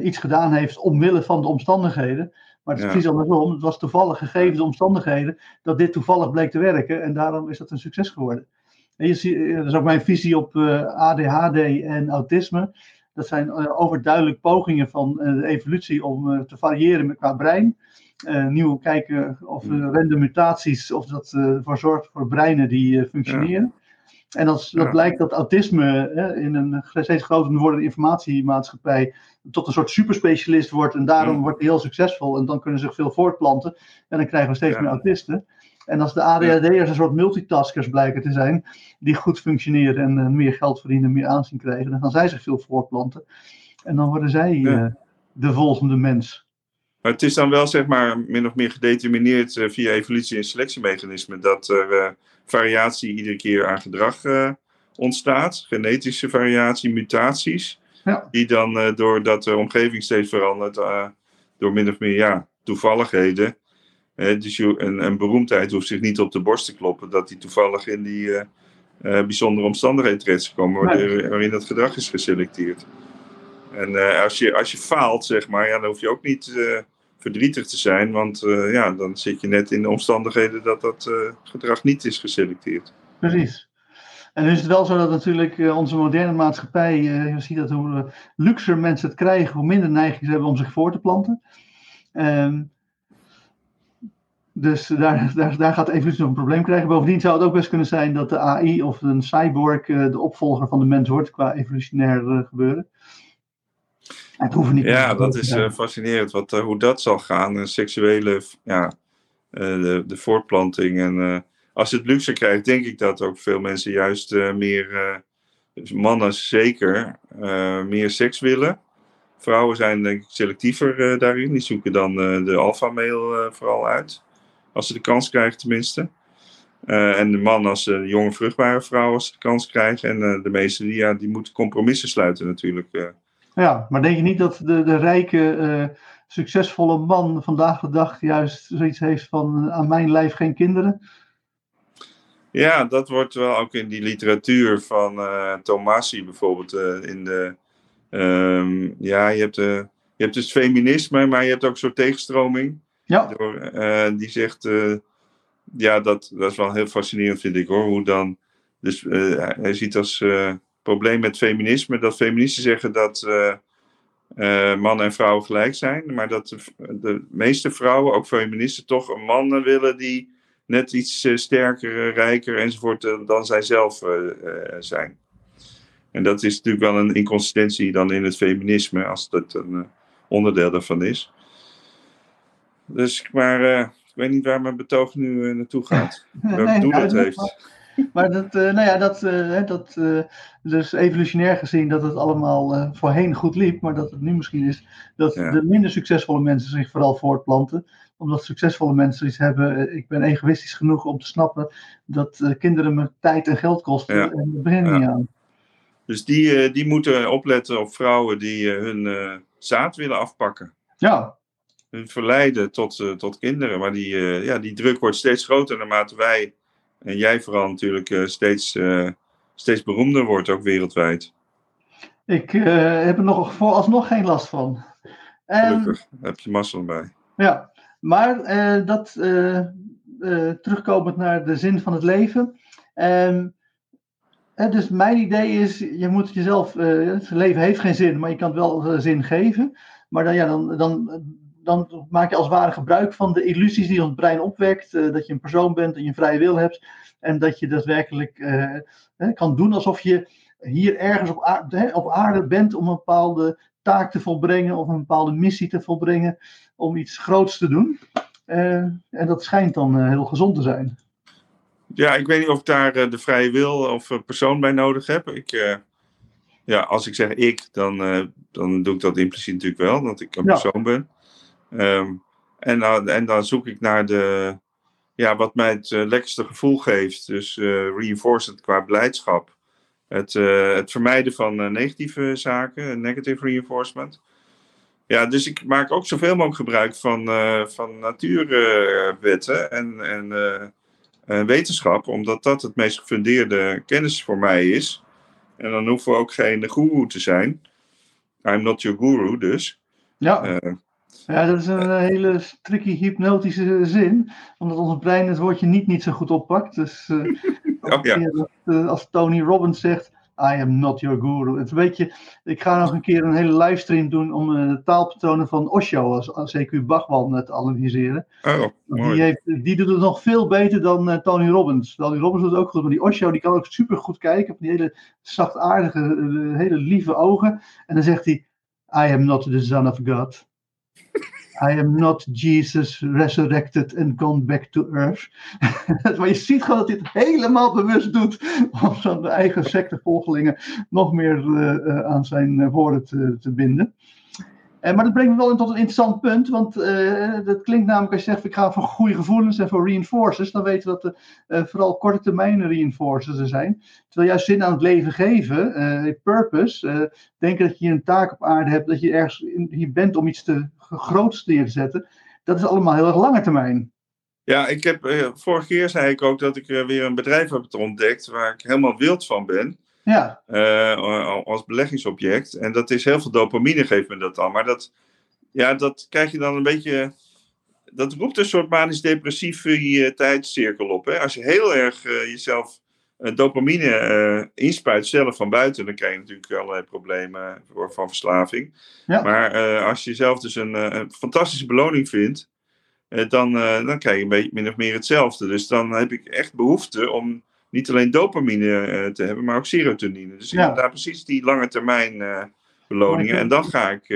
iets gedaan heeft omwille van de omstandigheden. Maar het is Ja. precies andersom. Het was toevallig gegeven de omstandigheden dat dit toevallig bleek te werken. En daarom is dat een succes geworden. En je ziet, eh, dat is ook mijn visie op eh, ADHD en autisme. Dat zijn eh, overduidelijk pogingen van de evolutie om te variëren met qua brein. Nieuw kijken of uh, random mutaties, of dat eh, ervoor zorgt voor breinen die functioneren. En als dat Ja. blijkt dat autisme in een steeds groter wordende informatiemaatschappij tot een soort superspecialist wordt en daarom Ja. wordt hij heel succesvol en dan kunnen ze zich veel voortplanten en dan krijgen we steeds meer autisten. En als de ADHD'ers een soort multitaskers blijken te zijn, die goed functioneren en eh, meer geld verdienen, meer aanzien krijgen, dan gaan zij zich veel voortplanten. En dan worden zij eh, de volgende mens. Maar het is dan wel zeg maar min of meer gedetermineerd eh, via evolutie- en selectiemechanismen dat er variatie iedere keer aan gedrag ontstaat. Genetische variatie, mutaties. Ja. Die dan doordat de omgeving steeds verandert, door min of meer ja, toevalligheden. Dus je, een, een beroemdheid hoeft zich niet op de borst te kloppen dat hij toevallig in die eh, eh, bijzondere omstandigheden terecht is gekomen, waarin, waarin dat gedrag is geselecteerd. En eh, als, je, als je faalt, zeg maar, ja, dan hoef je ook niet verdrietig te zijn, want ja, dan zit je net in de omstandigheden dat dat gedrag niet is geselecteerd. Precies. En nu is het wel zo dat natuurlijk onze moderne maatschappij, je ziet dat hoe luxer mensen het krijgen, hoe minder neiging ze hebben om zich voor te planten. Ehm, dus daar, daar, daar gaat evolutie nog een probleem krijgen. Bovendien zou het ook best kunnen zijn dat de AI of een cyborg de opvolger van de mens wordt qua evolutionair gebeuren. Het hoeft niet ja, dat is fascinerend wat, hoe dat zal gaan. seksuele, ja, de, de voortplanting en als je het luxe krijgt, denk ik dat ook veel mensen juist meer, uh, mannen zeker, uh, meer seks willen. Vrouwen zijn denk ik selectiever daarin. Die zoeken dan de alpha-mail vooral uit. Als ze de kans krijgen tenminste. en de man als de jonge vruchtbare vrouw als ze de kans krijgen. En de meesten die, ja, die moeten compromissen sluiten natuurlijk. Ja, maar denk je niet dat de, de rijke, succesvolle man vandaag de dag juist zoiets heeft van aan mijn lijf geen kinderen? Ja, dat wordt wel ook in die literatuur van uh, Tomasi bijvoorbeeld. Uh, in de, um, ja, je hebt, uh, je hebt dus feminisme, maar je hebt ook een soort tegenstroming. Ja. Door, die zegt, ja, dat, dat is wel heel fascinerend vind ik hoor. Hoe dan, dus hij ziet als probleem met feminisme dat feministen zeggen dat mannen en vrouwen gelijk zijn. Maar dat de, de meeste vrouwen, ook feministen, toch mannen willen die net iets uh, sterker, uh, rijker enzovoort uh, dan zij zelf zijn. En dat is natuurlijk wel een inconsistentie dan in het feminisme, als dat een onderdeel daarvan is. Dus, maar ik weet niet waar mijn betoog nu naartoe gaat. Welk nee, doel het heeft. Maar dat, nou ja, dat, dat dus evolutionair gezien dat het allemaal voorheen goed liep, maar dat het nu misschien is dat de minder succesvolle mensen zich vooral voortplanten omdat succesvolle mensen iets hebben. Eh, ik ben egoïstisch genoeg om te snappen dat uh, kinderen me tijd en geld kosten. Ja. En daar begin ik niet aan. Dus die, uh, die moeten opletten op vrouwen die hun zaad willen afpakken. Ja. Verleiden tot, tot kinderen. Maar die, ja, die druk wordt steeds groter naarmate wij, en jij vooral natuurlijk, steeds, steeds beroemder wordt, ook wereldwijd. Ik heb er nog vooralsnog geen last van. Gelukkig, heb je massa bij. Ja, maar dat, terugkomend naar de zin van het leven. Um, dus mijn idee is, je moet jezelf, het leven heeft geen zin, maar je kan het wel zin geven. Maar dan, ja, dan, dan, dan maak je als het ware gebruik van de illusies die ons brein opwekt. dat je een persoon bent en je een vrije wil hebt. En dat je daadwerkelijk kan doen alsof je hier ergens op aarde, op aarde bent om een bepaalde taak te volbrengen of een bepaalde missie te volbrengen om iets groots te doen. Uh, en dat schijnt dan uh, heel gezond te zijn. Ja, ik weet niet of ik daar uh, de vrije wil of persoon bij nodig heb. Ik, ja, als ik zeg ik, dan, dan doe ik dat impliciet natuurlijk wel, dat ik een persoon ben. Um, en, en dan zoek ik naar de, ja, wat mij het lekkerste gevoel geeft. Dus reinforcement qua beleidschap. Het, het vermijden van negatieve zaken, negative reinforcement. Ja, dus ik maak ook zoveel mogelijk gebruik van, van natuurwetten en, en wetenschap, omdat dat het meest gefundeerde kennis voor mij is. En dan hoeven we ook geen guru te zijn. I'm not your guru, dus. Ja. Ja, dat is een hele tricky hypnotische zin, omdat ons brein het woordje niet niet zo goed oppakt. Dus oh, ja. als Tony Robbins zegt, I am not your guru. Het is een beetje, ik ga nog een keer een hele livestream doen om de taalpatronen van Osho als, CQ Bachman te analyseren. Oh, die, heeft, die doet het nog veel beter dan uh, Tony Robbins. Tony Robbins doet het ook goed, maar die Osho die kan ook super goed kijken. Op die hele zachtaardige, uh, hele lieve ogen. En dan zegt hij, I am not the son of God. I am not Jesus resurrected and gone back to earth. maar je ziet gewoon dat het helemaal bewust doet om zijn eigen sectevolgelingen nog meer uh, aan zijn uh, woorden te, te binden. Uh, maar dat brengt me wel tot een interessant punt, want dat klinkt namelijk als je zegt ik ga voor goede gevoelens en voor reinforcers, dan weten we dat er vooral korte termijn reinforcers er zijn. Terwijl juist zin aan het leven geven, purpose, denken dat je een taak op aarde hebt, dat je ergens hier bent om iets te groots neer te zetten. Dat is allemaal heel erg lange termijn. Ja, ik heb, vorige keer zei ik ook dat ik weer een bedrijf heb ontdekt waar ik helemaal wild van ben. Ja. Uh, als beleggingsobject. En dat is heel veel dopamine, geeft me dat dan. Maar dat, ja, dat krijg je dan een beetje. Dat roept een soort manisch-depressief tijdscirkel op. Hè? Als je heel erg jezelf dopamine inspuit zelf van buiten, dan krijg je natuurlijk allerlei problemen van verslaving. Ja. Maar als je zelf dus een, een fantastische beloning vindt, dan, dan krijg je een beetje min of meer hetzelfde. Dus dan heb ik echt behoefte om niet alleen dopamine te hebben, maar ook serotonine. Dus ja. daar precies die lange termijn beloningen. En dan ga ik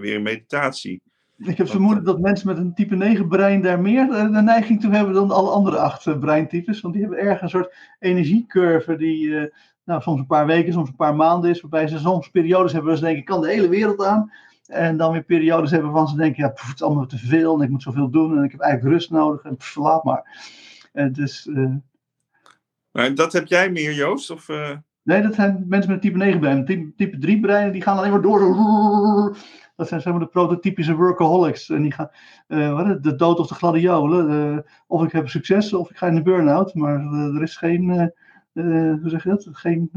weer in meditatie. Ik heb vermoeden dat mensen met een type 9 brein daar meer de neiging toe hebben dan alle andere acht eh, breintypes. Want die hebben erg een soort energiecurve die uh, nou, soms een paar weken, soms een paar maanden is. Waarbij ze soms periodes hebben waar ze denken, ik kan de hele wereld aan. En dan weer periodes hebben waarvan ze denken, ja, het is allemaal te veel en ik moet zoveel doen en ik heb eigenlijk rust nodig en pff, laat maar. Dus, uh... maar dat heb jij meer, Joost? Of, Nee, dat zijn mensen met type 9 brein. Type, type 3 breinen die gaan alleen maar door. Dat zijn zeg maar de prototypische workaholics. En die gaan, uh, wat, de dood of de gladiolen. Uh, of ik heb succes of ik ga in de burn-out. Maar er is geen, hoe zeg je dat? Geen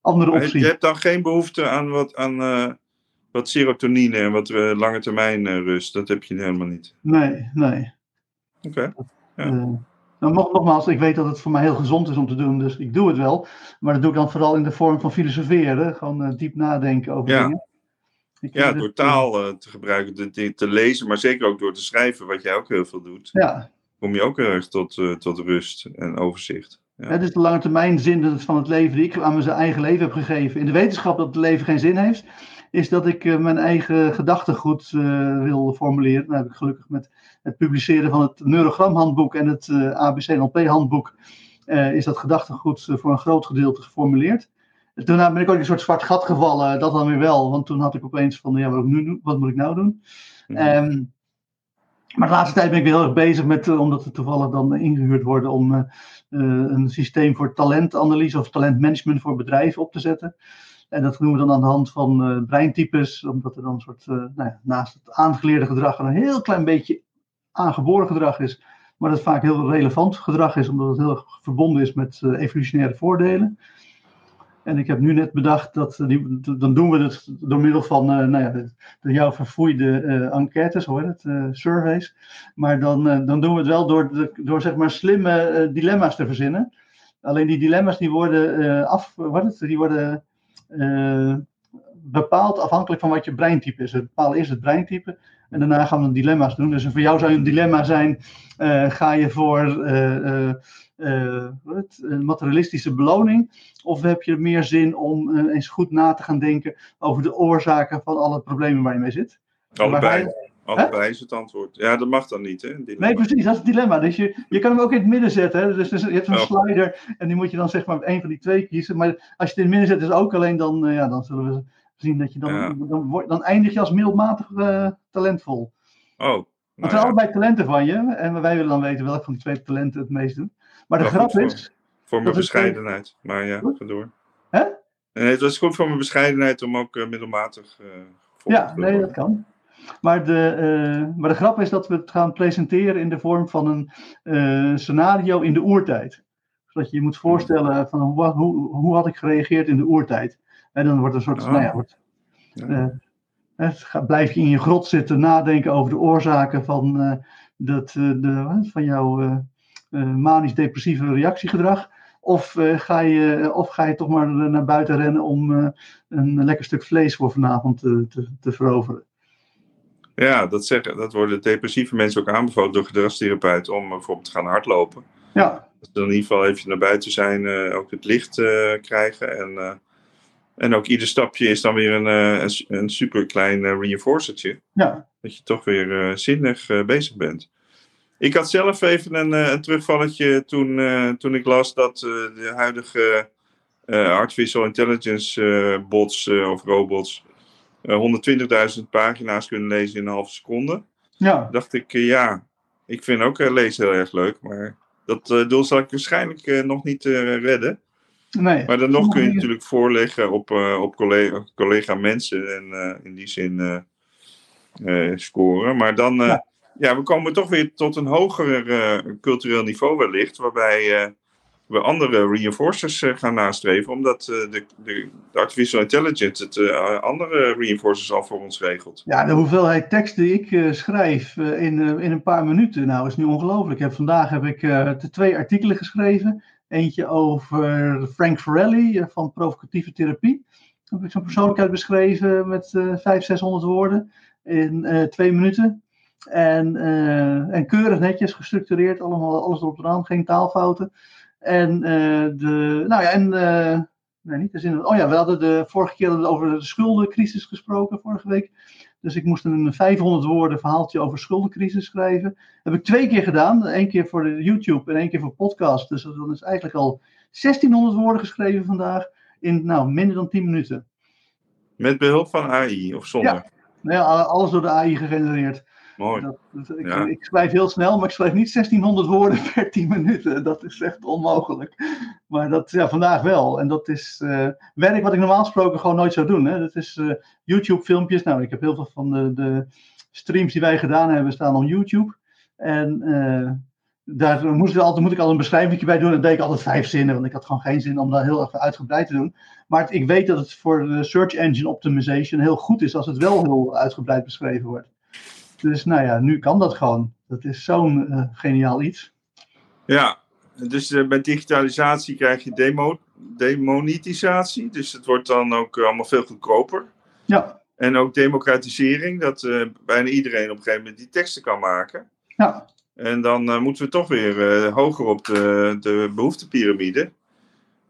andere optie. Je hebt dan geen behoefte aan wat, aan, wat serotonine en wat lange termijn rust. Dat heb je helemaal niet. Nee, nee. Oké. Okay. Nou, nogmaals, ik weet dat het voor mij heel gezond is om te doen, dus ik doe het wel. Maar dat doe ik dan vooral in de vorm van filosoferen. Gewoon diep nadenken over ja. dingen ja, door taal uh, te gebruiken, te, te, lezen, maar zeker ook door te schrijven, wat jij ook heel veel doet. Ja. Kom je ook heel erg tot, uh, tot rust en overzicht. Ja. Het is de lange termijn zin van het leven die ik aan mijn eigen leven heb gegeven. In de wetenschap dat het leven geen zin heeft, is dat ik uh, mijn eigen gedachtegoed wil formuleren. Dan heb ik gelukkig met het publiceren van het neurogramhandboek en het ABC-NLP-handboek, is dat gedachtegoed voor een groot gedeelte geformuleerd. Toen ben ik ook in een soort zwart gat gevallen, dat dan weer wel. Want toen had ik opeens van, ja, wat, nu, wat moet ik nou doen? Mhm. Ehm, maar de laatste tijd ben ik weer heel erg bezig met, omdat we toevallig dan ingehuurd worden om uh, een systeem voor talentanalyse of talentmanagement voor bedrijven op te zetten. En dat doen we dan aan de hand van breintypes, omdat er dan een soort, nou ja, naast het aangeleerde gedrag, een heel klein beetje aangeboren gedrag is. Maar dat vaak heel relevant gedrag is, omdat het heel verbonden is met evolutionaire voordelen. En ik heb nu net bedacht dat eh, dan doen we het door middel van uh, nou ja, de, jouw verfoeide uh, enquêtes, hoor het, surveys. Maar dan, dan doen we het wel door, door zeg maar slimme dilemma's te verzinnen. Alleen die dilemma's die worden, af, wat het, die worden bepaald afhankelijk van wat je breintype is. We bepalen eerst het breintype en daarna gaan we dilemma's doen. Dus voor jou zou een dilemma zijn, ga je voor uh, een materialistische beloning? Of heb je meer zin om eens goed na te gaan denken over de oorzaken van alle problemen waar je mee zit? Allebei. Allebei is het antwoord. Ja, dat mag dan niet, hè? Nee, precies, dat is het dilemma. Dus je, je kan hem ook in het midden zetten. Hè? Dus, dus je hebt een oh. slider en die moet je dan zeg maar één van die twee kiezen. Maar als je het in het midden zet, is ook alleen dan, ja, dan zullen we zien dat je dan, ja. dan, dan, eindig je als middelmatig talentvol. Oh. Nou, het zijn allebei talenten van je en wij willen dan weten welk van die twee talenten het meest doen. Maar de grap is. Voor mijn bescheidenheid. Maar ja, ga door. Hè? Nee, het was goed voor mijn bescheidenheid om ook uh, middelmatig. Uh, ja, nee, dat kan. Maar de, uh, maar de grap is dat we het gaan presenteren in de vorm van een scenario in de oertijd. Zodat je je moet voorstellen van hoe, hoe, hoe had ik gereageerd in de oertijd. En dan wordt een soort. Oh. Nou ja, wordt, ja. blijf je in je grot zitten nadenken over de oorzaken van, dat, de, van jouw eh, manisch-depressieve reactiegedrag? Of, ga je, of ga je toch maar naar buiten rennen om een lekker stuk vlees voor vanavond te, te, te, veroveren? Ja, dat, zeggen, dat worden depressieve mensen ook aanbevolen door gedragstherapeuten om bijvoorbeeld te gaan hardlopen. Ja. Ze in ieder geval even naar buiten zijn, ook het licht krijgen. En, en ook ieder stapje is dan weer een, een, een super klein reinforcertje. Ja. Dat je toch weer zinnig bezig bent. Ik had zelf even een, eh, een terugvalletje toen, uh, toen ik las dat uh, de huidige artificial intelligence bots of robots 120.000 pagina's kunnen lezen in een halve seconde. Ja. Dacht ik, ja, ik vind ook lezen heel erg leuk, maar dat doel zal ik waarschijnlijk nog niet redden. Nee. Maar dan nog kun je natuurlijk voorleggen op, op collega, collega mensen en in die zin scoren. Maar dan, ja ja, we komen toch weer tot een hoger cultureel niveau wellicht, waarbij we andere reinforcers gaan nastreven, omdat de, de, de, artificial intelligence het andere reinforcers al voor ons regelt. Ja, de hoeveelheid tekst die ik schrijf in, in een paar minuten, nou is nu ongelooflijk. Heb, vandaag heb ik twee artikelen geschreven Eentje over Frank Farelli van provocatieve therapie. Heb ik zo'n persoonlijkheid beschreven met uh, 500, 600 woorden in twee minuten. En, en keurig netjes gestructureerd, allemaal, alles erop en aan, geen taalfouten. En de, nou ja, en nee, niet de zin. Oh ja, we hadden de vorige keer over de schuldencrisis gesproken, vorige week. Dus ik moest een 500 woorden verhaaltje over schuldencrisis schrijven. Dat heb ik twee keer gedaan. Eén keer voor de YouTube en één keer voor podcast. Dus dat is eigenlijk al 1600 woorden geschreven vandaag. In nou, minder dan 10 minuten. Met behulp van AI of zonder? Ja, nou ja alles door de AI gegenereerd. Mooi. Dat, ik, ik, schrijf heel snel, maar ik schrijf niet 1600 woorden per 10 minuten. Dat is echt onmogelijk. Maar dat, ja, vandaag wel. En dat is uh, werk wat ik normaal gesproken gewoon nooit zou doen. Hè. Dat is uh, YouTube-filmpjes. Nou, ik heb heel veel van de, de, streams die wij gedaan hebben staan op YouTube. En uh, daar moest ik, altijd, moet ik al een beschrijving bij doen. En deed ik altijd vijf zinnen, want ik had gewoon geen zin om dat heel erg uitgebreid te doen. Maar ik weet dat het voor de search engine optimization heel goed is als het wel heel uitgebreid beschreven wordt. Dus nou ja, nu kan dat gewoon. Dat is zo'n uh, geniaal iets. Ja, dus uh, bij digitalisatie krijg je demo, demonetisatie. Dus het wordt dan ook allemaal veel goedkoper. Ja. En ook democratisering, dat uh, bijna iedereen op een gegeven moment die teksten kan maken. Ja. En dan moeten we toch weer hoger op de, de behoeftepiramide.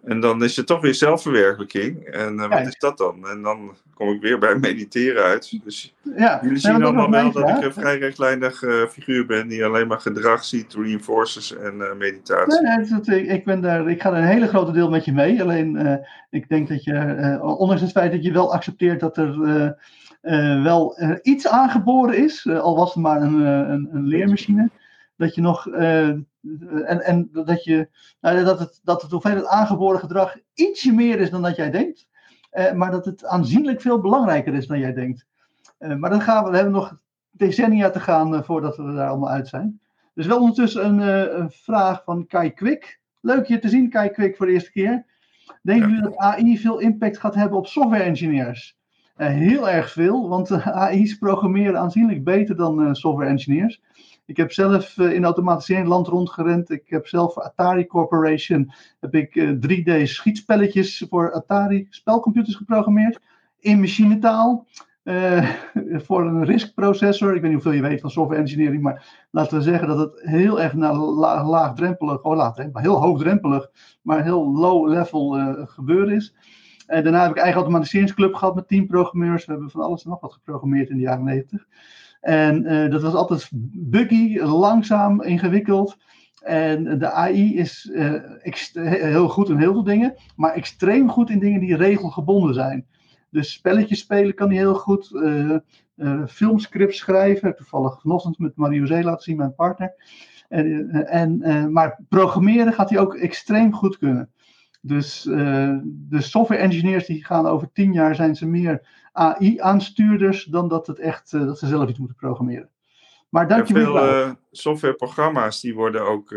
En dan is het toch weer zelfverwerkelijking. En uh, wat is dat dan? En dan kom ik weer bij mediteren uit. Dus ja, jullie zien allemaal wel dat ik een vrij rechtlijnig uh, figuur ben die alleen maar gedrag ziet, reinforcers en uh, meditatie. Nee, nee, ik, ben daar, ik ga er een hele grote deel met je mee. Alleen ik denk dat je, ondanks het feit dat je wel accepteert dat er wel iets aangeboren is, al was het maar een, een, een leermachine, dat je nog en, en dat, je, nou, dat, het, dat het hoeveelheid aangeboren gedrag ietsje meer is dan dat jij denkt. Eh, maar dat het aanzienlijk veel belangrijker is dan jij denkt. Eh, maar dan gaan we, we hebben nog decennia te gaan uh, voordat we daar allemaal uit zijn. Dus wel ondertussen een, een, vraag van Kai Kwik. Leuk je te zien, Kai Kwik, voor de eerste keer. Denken jullie dat AI veel impact gaat hebben op software engineers? heel erg veel, want AI's programmeren aanzienlijk beter dan software engineers. Ik heb zelf uh, in automatisering land rondgerend. Ik heb zelf voor Atari Corporation heb ik, uh, eh, 3D schietspelletjes voor Atari spelcomputers geprogrammeerd. In machinetaal. Uh, voor een RISC processor. Ik weet niet hoeveel je weet van software engineering. Maar laten we zeggen dat het heel erg naar la laagdrempelig. Oh, laagdrempelig. Heel hoogdrempelig. Maar heel low level gebeuren is. En daarna heb ik eigen automatiseringsclub gehad met 10 programmeurs. We hebben van alles en nog wat geprogrammeerd in de jaren 90. En uh, dat was altijd buggy, langzaam, ingewikkeld. En de AI is uh, heel goed in heel veel dingen, maar extreem goed in dingen die regelgebonden zijn. Dus spelletjes spelen kan hij heel goed. Uh, filmscripts schrijven. Toevallig vanochtend met Marie laten zien, mijn partner. En, en, maar programmeren gaat hij ook extreem goed kunnen. Dus de software engineers die gaan over tien jaar zijn ze meer AI-aanstuurders dan dat, het echt, uh, dat ze zelf iets moeten programmeren. Maar dank je wel. Veel uh, softwareprogramma's die worden ook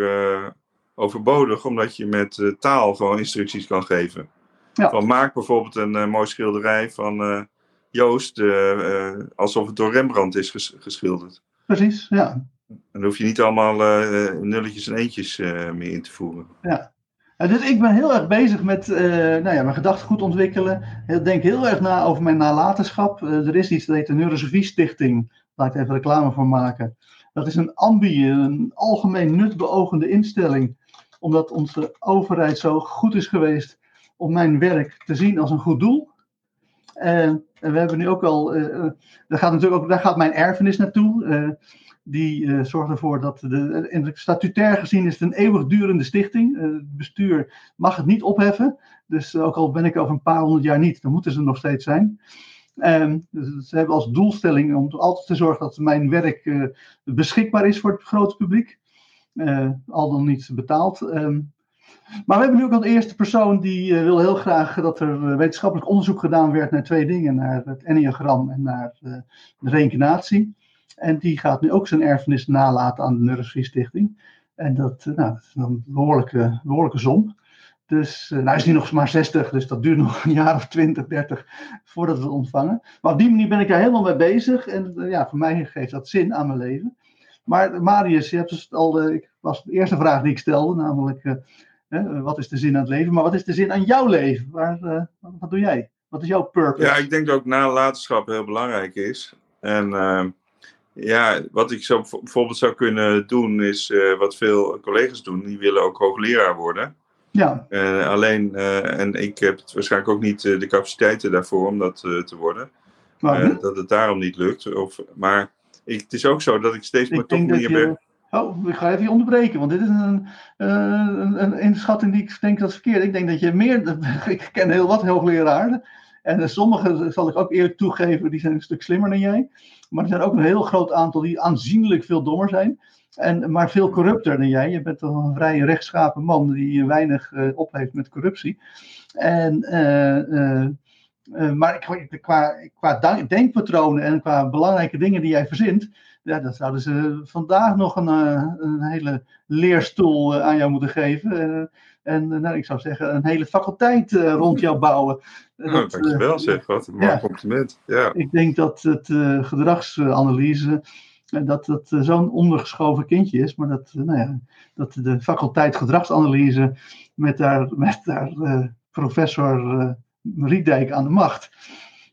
overbodig, omdat je met taal gewoon instructies kan geven. Ja. Van maak bijvoorbeeld een mooi schilderij van Joost, alsof het door Rembrandt is ges geschilderd. Precies, ja. Dan hoef je niet allemaal nulletjes en eentjes meer in te voeren. Ja, dus ik ben heel erg bezig met uh, nou ja, mijn gedachtegoed ontwikkelen. Ik denk heel erg na over mijn nalatenschap. Uh, er is iets dat heet de Neurosofie Stichting. Laat ik even reclame voor maken. Dat is een ambi, een algemeen nutbeogende instelling. Omdat onze overheid zo goed is geweest om mijn werk te zien als een goed doel. en we hebben nu ook al, daar, gaat natuurlijk ook, daar gaat mijn erfenis naartoe. Die uh, zorgt ervoor dat de, de statutair gezien is het een eeuwigdurende stichting. Uh, het bestuur mag het niet opheffen. Dus ook al ben ik over een paar honderd jaar niet, dan moeten ze nog steeds zijn. Um, ze hebben als doelstelling om altijd te zorgen dat mijn werk beschikbaar is voor het grote publiek. al dan niet betaald. Um, maar we hebben nu ook al de eerste persoon die wil heel graag dat er wetenschappelijk onderzoek gedaan werd naar twee dingen: naar het enneagram en naar de reïncarnatie. En die gaat nu ook zijn erfenis nalaten aan de Neurosofie Stichting. En dat, eh, nou, dat is een behoorlijke, behoorlijke som. Dus uh, nou hij is nu nog maar 60, dus dat duurt nog een jaar of 20, 30 voordat we het ontvangen. Maar op die manier ben ik daar helemaal mee bezig. En uh, ja, voor mij geeft dat zin aan mijn leven. Maar Marius, je hebt dus al, ik was de eerste vraag die ik stelde, namelijk? Wat is de zin aan het leven? Maar wat is de zin aan jouw leven? Waar, wat doe jij? Wat is jouw purpose? Ja, ik denk dat ook nalatenschap heel belangrijk is. En ehm, ja, wat ik zo bijvoorbeeld zou kunnen doen, is wat veel collega's doen. Die willen ook hoogleraar worden. Ja. alleen, en ik heb waarschijnlijk ook niet de capaciteiten daarvoor om dat te worden. dat het daarom niet lukt. Of, maar ik, het is ook zo dat ik steeds maar toch meer ben. Oh, ik ga even je onderbreken, want dit is een, een, een inschatting die ik denk dat is verkeerd. Ik denk dat je meer, ik ken heel wat hoogleraren. En sommigen zal ik ook eerlijk toegeven, die zijn een stuk slimmer dan jij. Maar er zijn ook een heel groot aantal die aanzienlijk veel dommer zijn. En, maar veel corrupter dan jij. Je bent toch een vrij rechtschapen man die weinig uh, opleeft met corruptie. En, uh, maar qua, denkpatronen en qua belangrijke dingen die jij verzint, ja, dan zouden ze vandaag nog een, een hele leerstoel aan jou moeten geven. En nou, ik zou zeggen, een hele faculteit rond jou bouwen. Oh, dat, dankjewel zeg, wat een mooi compliment. Ja. Ik denk dat het gedragsanalyse dat dat zo'n ondergeschoven kindje is, maar dat, nou ja, dat de faculteit gedragsanalyse met daar, met daar professor Riedijk aan de macht.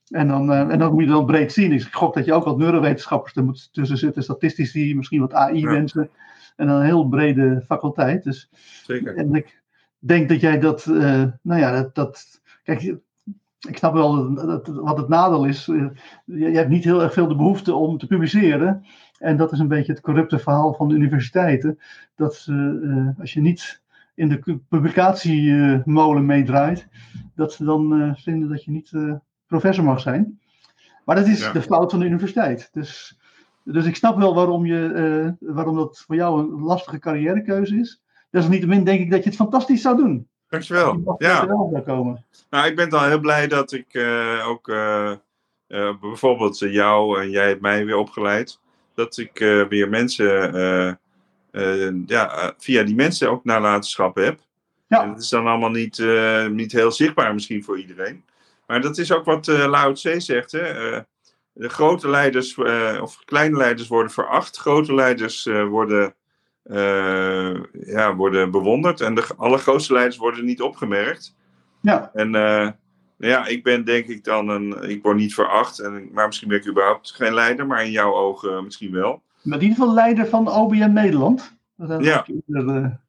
En dan, uh, en dan moet je dan breed zien. Ik gok dat je ook wat neurowetenschappers er moet tussen zitten, statistici, misschien wat AI-mensen. En dan een heel brede faculteit. Dus, Zeker. En ik denk dat jij dat, uh, nou ja, dat, dat kijk, ik snap wel dat, wat het nadeel is. Je, je hebt niet heel erg veel de behoefte om te publiceren. En dat is een beetje het corrupte verhaal van de universiteiten. Dat uh, als je niet in de publicatiemolen meedraait, dat ze dan uh, vinden dat je niet professor mag zijn. Maar dat is ja. de fout van de universiteit. Dus, dus ik snap wel waarom, je, waarom dat voor jou een lastige carrièrekeuze is. Desalniettemin denk ik dat je het fantastisch zou doen. Dankjewel. Ja. Komen. Nou, ik ben dan heel blij dat ik ook bijvoorbeeld jou en jij hebt mij weer opgeleid. Dat ik weer mensen ja, via die mensen ook nalatenschap heb. Ja. En dat is dan allemaal niet, niet heel zichtbaar misschien voor iedereen. Maar dat is ook wat Lao Tse zegt. Hè? de grote leiders of kleine leiders worden veracht. Grote leiders worden, ja, worden bewonderd. En de allergrootste leiders worden niet opgemerkt. Ja. En ja, ik ben denk ik dan een. Ik word niet veracht. En, maar misschien ben ik überhaupt geen leider. Maar in jouw ogen misschien wel. Maar in ieder geval leider van OBM Nederland. Ja.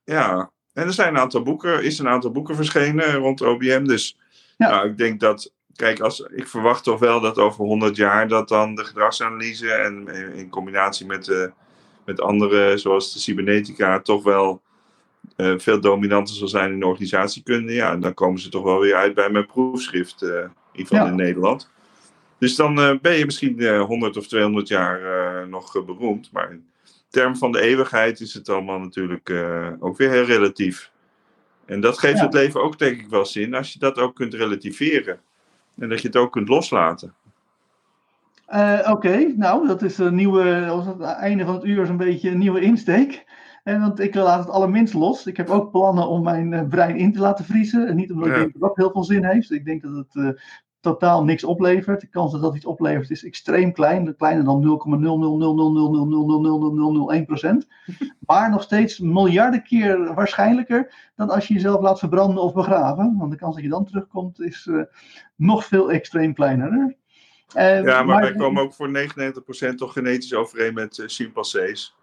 ja, en er zijn een aantal boeken, is een aantal boeken verschenen rond OBM. Dus ja. nou, ik denk dat, kijk, als, ik verwacht toch wel dat over 100 jaar dat dan de gedragsanalyse en in combinatie met, uh, met andere, zoals de cybernetica, toch wel uh, veel dominanter zal zijn in de organisatiekunde. Ja, en dan komen ze toch wel weer uit bij mijn proefschrift, uh, in ieder geval ja. in Nederland. Dus dan ben je misschien 100 of 200 jaar nog beroemd, maar term van de eeuwigheid is het allemaal natuurlijk ook weer heel relatief. En dat geeft ja. het leven ook denk ik wel zin, als je dat ook kunt relativeren. En dat je het ook kunt loslaten. Uh, Oké, okay. nou, dat is een nieuwe, als het einde van het uur is een beetje een nieuwe insteek. En want ik laat het allerminst los. Ik heb ook plannen om mijn brein in te laten vriezen. En niet omdat ja. ik denk dat dat heel veel zin heeft. Ik denk dat het uh, totaal niks oplevert. De kans dat dat iets oplevert is extreem klein. Kleiner dan 0,000000001%. Maar nog steeds miljarden keer waarschijnlijker dan als je jezelf laat verbranden of begraven. Want de kans dat je dan terugkomt is uh, nog veel extreem kleiner. Uh, ja, maar, maar, wij komen ook voor 99% toch genetisch overeen met uh, chimpansees.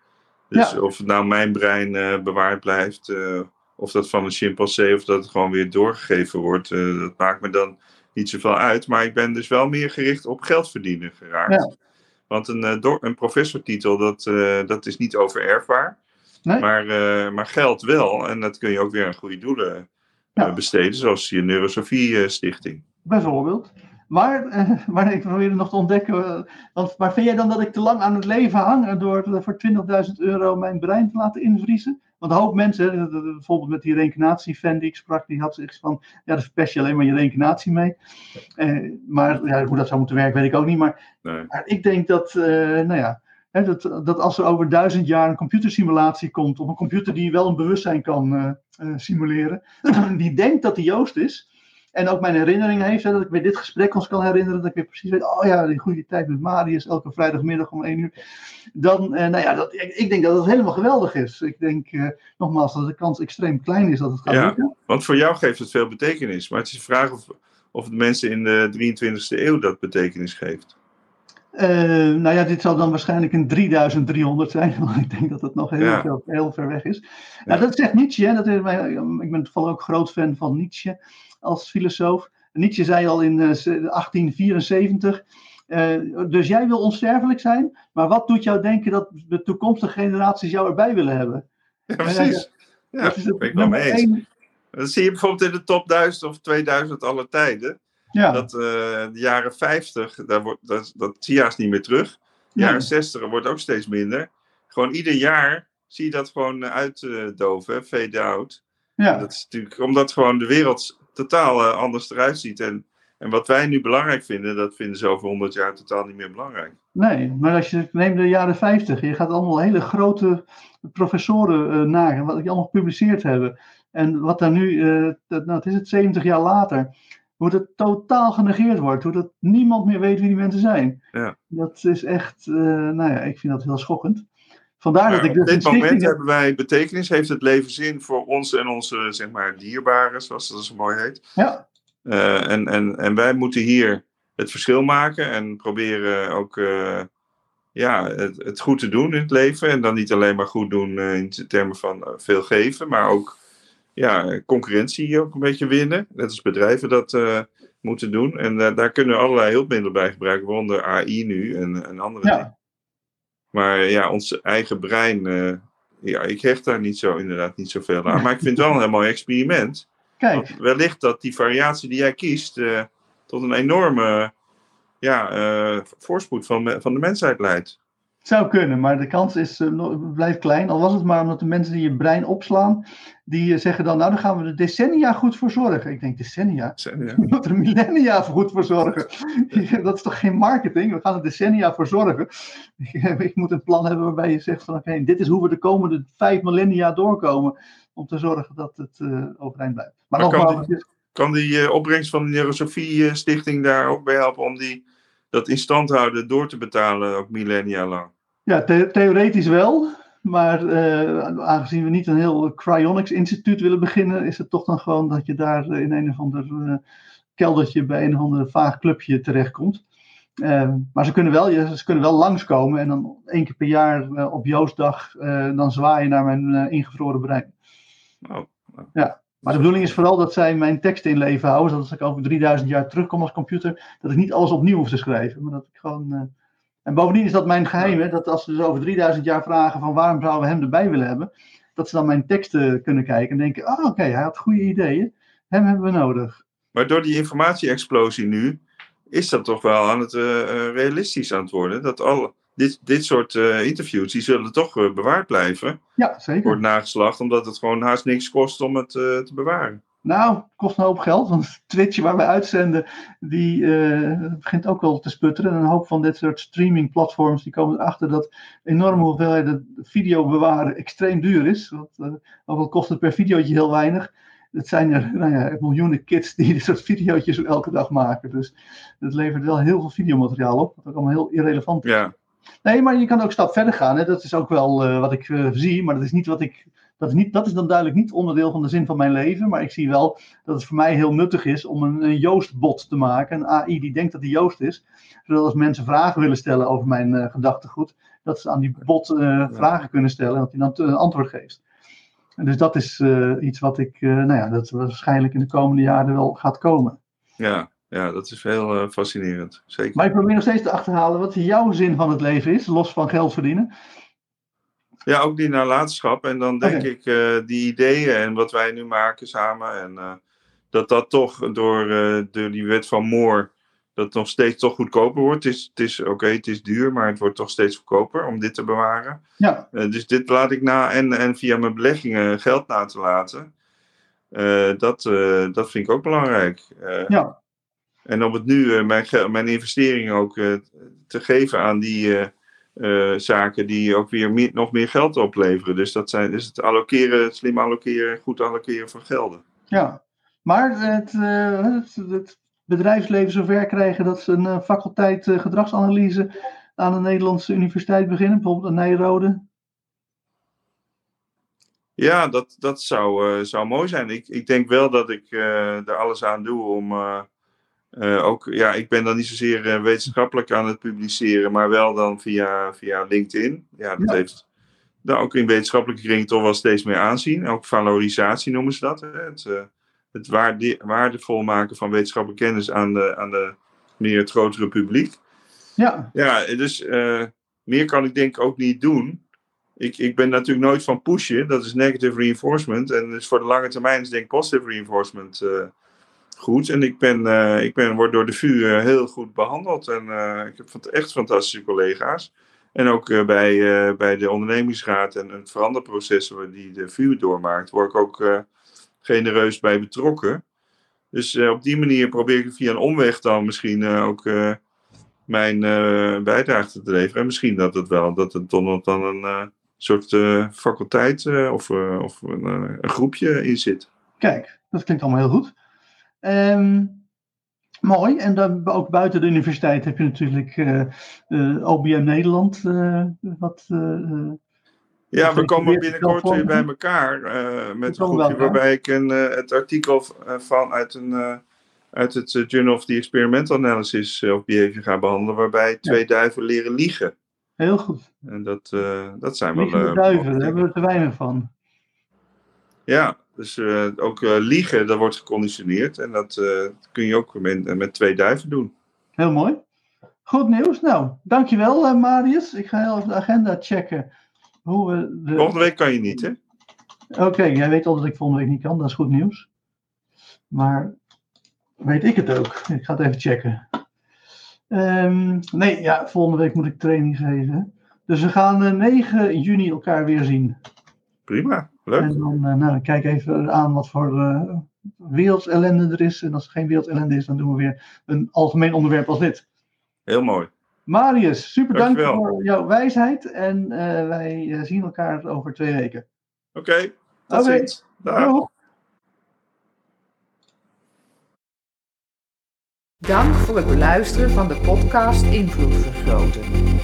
Dus ja. of nou mijn brein bewaard blijft, of dat van een chimpansee, of dat het gewoon weer doorgegeven wordt, dat maakt me dan niet zoveel uit. Maar ik ben dus wel meer gericht op geld verdienen geraakt. Ja. Want een, een professortitel, dat, dat is niet overerfbaar. Nee. Maar, maar geld wel. En dat kun je ook weer aan goede doelen ja. besteden. Zoals je Neurosofie Stichting. Bijvoorbeeld. Maar, maar ik probeer nog te ontdekken. Want, maar vind jij dan dat ik te lang aan het leven hang door voor 20.000 euro mijn brein te laten invriezen? Want een hoop mensen, bijvoorbeeld met die reïncarnatie-fan die ik sprak, die had zich van, ja, dan verpest je alleen maar je reïncarnatie mee. Eh, maar ja, hoe dat zou moeten werken, weet ik ook niet. Maar, nee. maar ik denk dat, uh, nou ja, hè, dat, dat als er over duizend jaar een computersimulatie komt, of een computer die wel een bewustzijn kan uh, simuleren, die denkt dat die Joost is, En ook mijn herinnering heeft, hè, dat ik weer dit gesprek ons kan herinneren. Dat ik weer precies weet, oh ja, die goede tijd met Marius, elke vrijdagmiddag om 1 uur. Dan, eh, nou ja, dat, ik, ik, denk dat het helemaal geweldig is. Ik denk eh, nogmaals dat de kans extreem klein is dat het gaat ja, lukken. Want voor jou geeft het veel betekenis. Maar het is de vraag of, of het mensen in de 23e eeuw dat betekenis geeft. Uh, nou ja, dit zal dan waarschijnlijk een 3300 zijn, want ik denk dat het nog heel, ja. veel, heel ver weg is. Ja. Nou, dat zegt Nietzsche, hè, dat is, ik ben toevallig ook groot fan van Nietzsche als filosoof. Nietzsche zei al in uh, 1874, uh, dus jij wil onsterfelijk zijn, maar wat doet jou denken dat de toekomstige generaties jou erbij willen hebben? Ja, precies. Ja, dat ben ik wel mee eens. Dat zie je bijvoorbeeld in de top 1000 of 2000 alle tijden. Ja. Dat uh, de jaren 50, daar wordt, dat, dat zie je haast niet meer terug. De jaren 60 wordt ook steeds minder. Gewoon ieder jaar zie je dat gewoon uitdoven, fade out. Ja. Dat is natuurlijk omdat gewoon de wereld totaal uh, anders eruit ziet. En, en wat wij nu belangrijk vinden, dat vinden ze over 100 jaar totaal niet meer belangrijk. Nee, maar als je neemt de jaren 50, je gaat allemaal hele grote professoren uh, nagaan, wat die allemaal gepubliceerd hebben. En wat daar nu, uh, dat, nou, het is het 70 jaar later, hoe het totaal genegeerd wordt. Hoe dat niemand meer weet wie die mensen zijn. Ja. Dat is echt, uh, nou ja, ik vind dat heel schokkend. Vandaar dat ik dus op dit moment heb... hebben wij betekenis, heeft het leven zin voor ons en onze, zeg maar, dierbaren, zoals dat zo mooi heet. Ja. Uh, en, en, en wij moeten hier het verschil maken en proberen ook uh, ja, het, het, goed te doen in het leven. En dan niet alleen maar goed doen in termen van veel geven, maar ook ja, concurrentie ook een beetje winnen. Net als bedrijven dat moeten doen. En daar kunnen we allerlei hulpmiddelen bij gebruiken, waaronder AI nu en, en andere ja. dingen. Maar ja, ons eigen brein, uh, ja, ik hecht daar niet zo, inderdaad niet zoveel aan. Maar ik vind het wel een heel mooi experiment. Kijk. Wellicht dat die variatie die jij kiest tot een enorme ja, voorspoed van, van de mensheid leidt. Zou kunnen, maar de kans is, blijft klein. Al was het maar omdat de mensen die je brein opslaan, die zeggen dan, nou dan gaan we er decennia goed voor zorgen. Ik denk, decennia? decennia. Je moet er millennia goed voor zorgen. dat is toch geen marketing? We gaan er decennia voor zorgen. Ik moet een plan hebben waarbij je zegt van, oké, dit is hoe we de komende vijf millennia doorkomen. Om te zorgen dat het uh, overeind blijft. Maar, maar kan, die, kan die opbrengst van de Neurosofie Stichting daar ook bij helpen om die, dat in stand houden door te betalen, ook millennia lang? Ja, the theoretisch wel. Maar uh, aangezien we niet een heel cryonics instituut willen beginnen, is het toch dan gewoon dat je daar in een of ander uh, keldertje bij een of ander vaag clubje terechtkomt. Uh, maar ze kunnen, wel, ze kunnen wel langskomen en dan één keer per jaar op Joostdag dan zwaaien naar mijn ingevroren brein. Oh, oh. Ja. Maar de bedoeling is vooral dat zij mijn teksten in leven houden, zodat als ik over 3000 jaar terugkom als computer, dat ik niet alles opnieuw hoef te schrijven, maar dat ik gewoon en bovendien is dat mijn geheim, hè, dat als ze dus over 3000 jaar vragen van waarom zouden we hem erbij willen hebben, dat ze dan mijn teksten kunnen kijken en denken, oh oké, okay, hij had goede ideeën, hem hebben we nodig. Maar door die informatie-explosie nu, is dat toch wel aan het uh, realistisch aan het worden, dat alle, dit, dit soort uh, interviews, die zullen toch uh, bewaard blijven. Ja, zeker. Voor het nageslacht, omdat het gewoon haast niks kost om het te bewaren. Nou, het kost een hoop geld, want Twitch waar we uitzenden, die uh, begint ook wel te sputteren. En een hoop van dit soort streaming platforms, die komen erachter dat enorme hoeveelheden video bewaren extreem duur is. Want, uh, ook al kost het per videootje heel weinig. Het zijn er nou ja, miljoenen kids die dit soort videootjes elke dag maken. Dus het levert wel heel veel videomateriaal op, wat ook allemaal heel irrelevant is. Ja. Nee, maar je kan ook een stap verder gaan. Hè. Dat is ook wel uh, wat ik zie, maar dat is niet wat ik dat is, niet, dat is dan duidelijk niet onderdeel van de zin van mijn leven. Maar ik zie wel dat het voor mij heel nuttig is om een, een Joost-bot te maken. Een AI die denkt dat hij Joost is. Zodat als mensen vragen willen stellen over mijn uh, gedachtegoed. Dat ze aan die bot uh, vragen kunnen stellen. En dat hij dan een antwoord geeft. En dus dat is uh, iets wat ik, nou ja, dat waarschijnlijk in de komende jaren wel gaat komen. Ja, ja dat is heel fascinerend. Zeker. Maar ik probeer nog steeds te achterhalen wat jouw zin van het leven is. Los van geld verdienen. Ja, ook die nalatenschap. En dan denk okay. ik uh, die ideeën en wat wij nu maken samen. En uh, dat dat toch door, uh, door die wet van Moore. Dat nog steeds toch goedkoper wordt. Het is, het is oké, okay, het is duur, maar het wordt toch steeds goedkoper om dit te bewaren. Ja. dus dit laat ik na en, en via mijn beleggingen geld na te laten. dat, dat vind ik ook belangrijk. ja. En om het nu mijn, mijn investeringen ook te geven aan die uh, zaken die ook weer meer, nog meer geld opleveren. Dus dat zijn dus het allokeren, het slim allokeren, goed allokeren van gelden. Ja, Maar het, uh, het, het, bedrijfsleven zover krijgen dat ze een faculteit gedragsanalyse aan de Nederlandse universiteit beginnen, bijvoorbeeld aan Nijrode? Ja, dat, dat zou, zou mooi zijn. Ik, ik denk wel dat ik er alles aan doe om uh, ook, ja, ik ben dan niet zozeer uh, wetenschappelijk aan het publiceren, maar wel dan via, via LinkedIn. Ja, dat heeft nou, ook in wetenschappelijke kringen toch wel steeds meer aanzien. Ook valorisatie noemen ze dat. Hè? Het, uh, het waarde, waardevol maken van wetenschappelijke kennis aan, de, aan de, meer het grotere publiek. Ja. Ja, dus meer kan ik denk ik ook niet doen. Ik, ik ben natuurlijk nooit van pushen, dat is negative reinforcement. En dus voor de lange termijn is denk ik positive reinforcement goed. En ik, ben, uh, ik ben, word door de VU uh, heel goed behandeld. En uh, ik heb echt fantastische collega's. En ook bij, bij de ondernemingsraad en het veranderproces die de VU doormaakt, word ik ook genereus bij betrokken. Dus op die manier probeer ik via een omweg dan misschien ook mijn bijdrage te leveren. En misschien dat het wel, dat het dan, dan een soort faculteit of, of een, een groepje in zit. Kijk, dat klinkt allemaal heel goed. Um, mooi. En dan ook buiten de universiteit heb je natuurlijk uh, uh, OBM Nederland. Uh, wat, ja, we komen binnenkort weer bij elkaar met een groepje waarbij ik een, het artikel van uit, een, uit het Journal of the Experimental Analysis of Behavior ga behandelen, waarbij twee ja. duiven leren liegen. Heel goed. En dat, dat zijn wel. duiven, daar hebben we te weinig van. Ja, dus uh, ook uh, liegen, dat wordt geconditioneerd. En dat uh, kun je ook met, met twee duiven doen. Heel mooi. Goed nieuws. Nou, dankjewel Marius. Ik ga heel even de agenda checken. Hoe we de... Volgende week kan je niet, hè? Oké, okay, jij weet al dat ik volgende week niet kan. Dat is goed nieuws. Maar weet ik het ook? Ik ga het even checken. Um, nee, ja, volgende week moet ik training geven. Dus we gaan 9 juni elkaar weer zien. Prima. Leuk. En dan uh, nou, kijk even aan wat voor uh, wereldellende er is. En als er geen wereldellende is, dan doen we weer een algemeen onderwerp als dit. Heel mooi. Marius, super dank voor jouw wijsheid. En uh, wij zien elkaar over twee weken. Oké, okay, tot okay. ziens. Dag. Dank voor het beluisteren van de podcast Invloed Vergroten.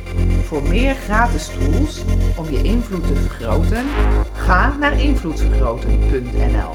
Voor meer gratis tools om je invloed te vergroten, ga naar invloedvergroten.nl.